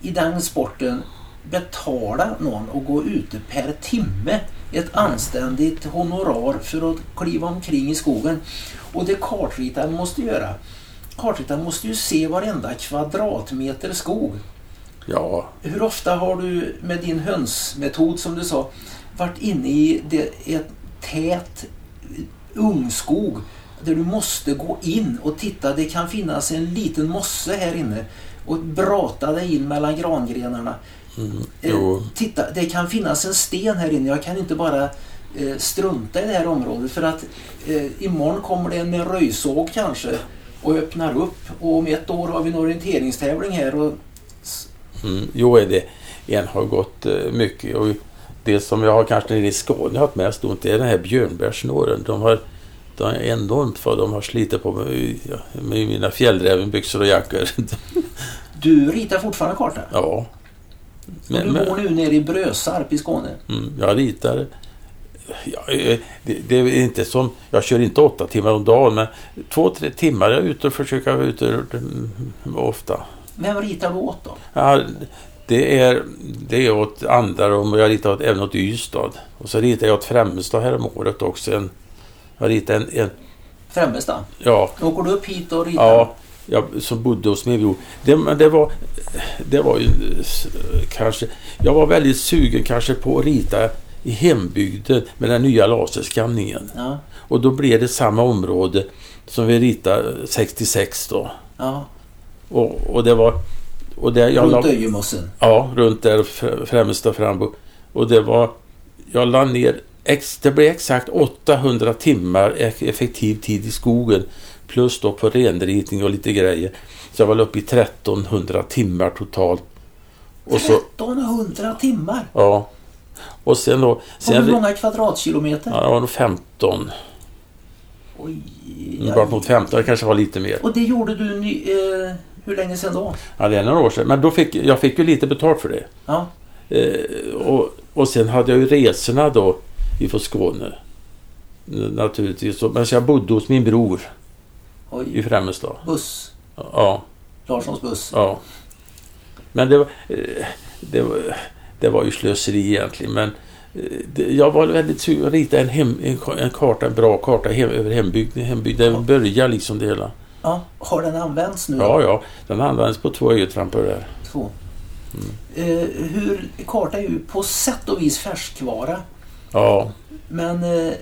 i den sporten betala någon och gå ute per timme ett anständigt honorar för att kliva omkring i skogen. Och det kartritaren måste göra, kartritaren måste ju se varenda kvadratmeter skog. Ja. Hur ofta har du med din hönsmetod som du sa varit inne i det, ett tät ungskog där du måste gå in och titta. Det kan finnas en liten mosse här inne och brata dig in mellan grangrenarna. Mm. Eh, titta, det kan finnas en sten här inne. Jag kan inte bara eh, strunta i det här området för att eh, imorgon kommer det en med röjsåg kanske och öppnar upp och om ett år har vi en orienteringstävling här och Mm, jo, är det. En har gått eh, mycket. Och det som jag har kanske nere i Skåne haft mest ont är den här björnbärssnåren. De har, de är enormt vad de har slitit på med, med mina fjällrävenbyxor och jackor. <laughs> Du ritar fortfarande karta? ja. Men, du bor nu nere i Brösarp i Skåne? Mm, jag ritar. Ja, eh, det, det, är inte som, jag kör inte åtta timmar om dagen men två, tre timmar är jag ute och försöker vara ute mm, ofta. Vem ritar du åt då? Ja, det är, det är åt Andarum och jag ritar åt, även åt Ystad. Och så ritar jag åt Främmestad här om året också. En, jag ritar en, en... Främmestad? Ja. Åker du upp hit och ritar? Ja, jag, som bodde hos min bror. Det, det, var, det var ju kanske... Jag var väldigt sugen kanske på att rita i hembygden med den nya laserskanningen. Ja. Och då blev det samma område som vi ritade 66 då. Ja. Och, och det var... Och det, jag runt Öjemossen? Ja, runt där Främsta Frambo. Och det var... Jag la ner... Ex, det blev exakt 800 timmar effektiv tid i skogen. Plus då på renritning och lite grejer. Så jag var uppe i 1300 timmar totalt. Och så, 1300 timmar? Ja. Och sen då... Sen, hur många kvadratkilometer? Ja, det var nog 15. Oj. Bort mot 15, det kanske var lite mer. Och det gjorde du eh, hur länge sedan då? Ja, det är några år sedan. Men då fick, jag fick ju lite betalt för det. Ja. Eh, och, och sen hade jag ju resorna då ifrån Skåne. Naturligtvis. Men så jag bodde hos min bror. Oj. I Främmestad. Buss? Ja. Larssons buss? Ja. Men det var, eh, det var, det var ju slöseri egentligen. Men eh, jag var väldigt sugen att rita en, hem, en, karta, en bra karta hem, över hembygden. Hembygden ja. börjar liksom det hela. Ja, har den använts nu? Ja, ja. Den används på två ögontrampor där. Två. Mm. Eh, hur, karta är ju på sätt och vis färskvara. Ja. Men eh,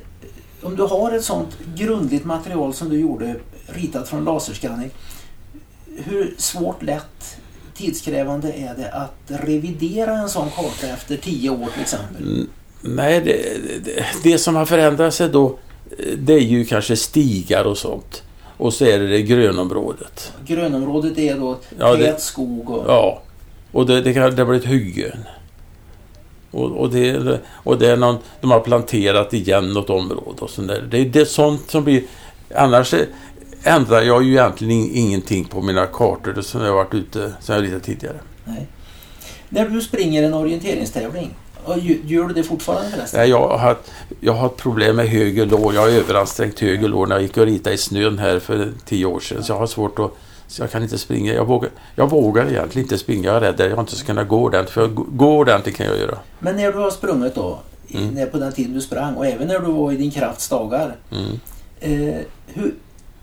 om du har ett sånt grundligt material som du gjorde ritat från laserskanning. Hur svårt, lätt, tidskrävande är det att revidera en sån karta efter tio år till exempel? Mm, nej, det, det, det som har förändrat sig då det är ju kanske stigar och sånt. Och så är det det grönområdet. Grönområdet är då ja, tät skog och... Ja. Och det, det, kan, det blir ett hyggen. Och, och, det, och det är någon, de har planterat igen något område och sånt där. Det, det är sånt som blir... Annars ändrar jag ju egentligen ingenting på mina kartor som jag varit ute som jag ritat tidigare. Nej. När du springer en orienteringstävling, Gör du det fortfarande förresten? Nej, jag har, jag har problem med höger lår. Jag har överansträngt höger lår när jag gick och ritade i snön här för tio år sedan. Så jag har svårt att... Jag kan inte springa. Jag vågar, jag vågar egentligen inte springa. Jag är rädd att jag inte ska kunna gå ordentligt. För gå ordentligt kan jag göra. Men när du har sprungit då, mm. på den tiden du sprang och även när du var i din krafts dagar. Mm. Eh, hur,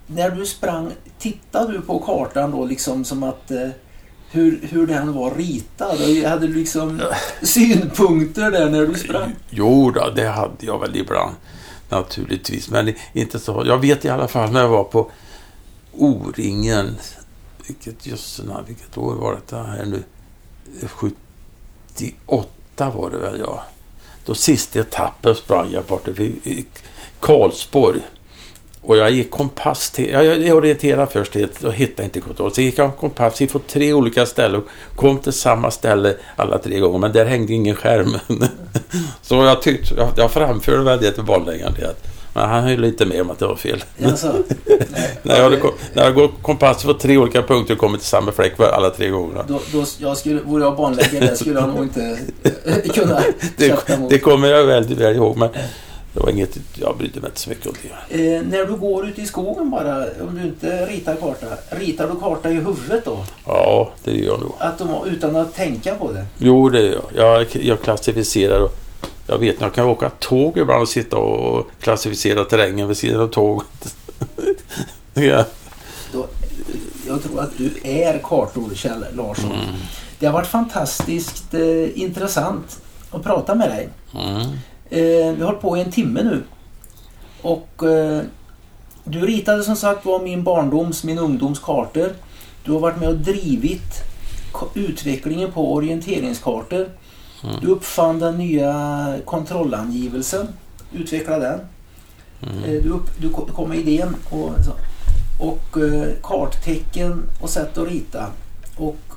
när du sprang, tittade du på kartan då liksom som att eh, hur, hur den var ritad? Hade du liksom synpunkter där när du sprang? Jo, då, det hade jag väl ibland. Naturligtvis, men inte så. Jag vet i alla fall när jag var på O-ringen. Vilket jössenamn, vilket år var det här nu? 78 var det väl, ja. Då sista etappen sprang jag bort i Karlsborg. Och jag gick kompass till... Jag orienterade först och hittade inte kontroll. Så gick jag kompass på tre olika ställen och kom till samma ställe alla tre gånger. Men där hängde ingen skärm. <laughs> så jag tyckte... Jag, jag framförde väl det till valläggaren. Men han höll inte med om att det var fel. Alltså, <laughs> när, jag hade, när jag gått kompass på tre olika punkter och kommit till samma fläck alla tre gångerna. Då, då, jag skulle, vore jag banläggare skulle jag nog inte kunna <laughs> det, det kommer jag väldigt väl ihåg. Men, det var inget, jag brydde mig inte så mycket om det. Eh, när du går ute i skogen bara, om du inte ritar karta, ritar du karta i huvudet då? Ja, det gör jag nog. Att de, utan att tänka på det? Jo, det gör jag. Jag, jag klassificerar och jag vet jag kan åka tåg ibland och sitta och klassificera terrängen vid sidan av tåget. <laughs> ja. Då, jag tror att du är kartor, Kjell Larsson. Mm. Det har varit fantastiskt eh, intressant att prata med dig. Mm. Eh, vi har hållit på i en timme nu. Och eh, du ritade som sagt var min barndoms, min ungdoms kartor. Du har varit med och drivit utvecklingen på orienteringskartor. Mm. Du uppfann den nya kontrollangivelsen. Utvecklade den. Mm. Eh, du, upp, du kom med idén och, och karttecken och sätt att rita. Och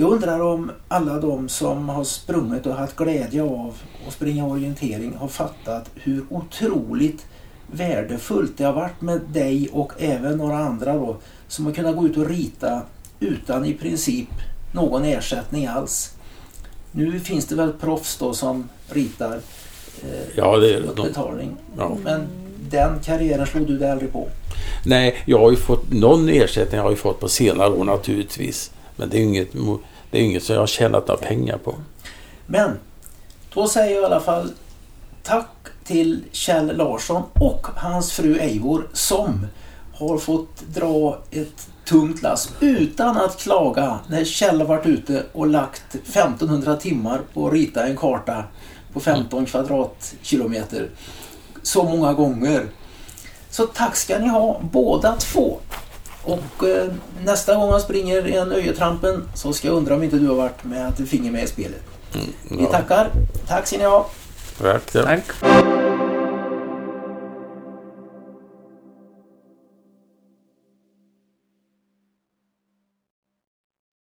Jag undrar om alla de som har sprungit och haft glädje av att springa orientering har fattat hur otroligt värdefullt det har varit med dig och även några andra då som har kunnat gå ut och rita utan i princip någon ersättning alls. Nu finns det väl proffs då som ritar eh, Ja, det är de. betalning. Ja. Men den karriären slog du dig aldrig på. Nej, jag har ju fått någon ersättning har jag ju fått på senare år naturligtvis. Men det är inget, det är inget som jag har tjänat några pengar på. Men då säger jag i alla fall tack till Kjell Larsson och hans fru Eivor som har fått dra ett tungt lass utan att klaga när Kjell har varit ute och lagt 1500 timmar på att rita en karta på 15 kvadratkilometer så många gånger. Så tack ska ni ha båda två. Och eh, nästa gång jag springer en Öjetrampen så ska jag undra om inte du har varit med ett finger med i spelet. Vi Ja, tackar. Tack ska ni ha. verkligen. Tack.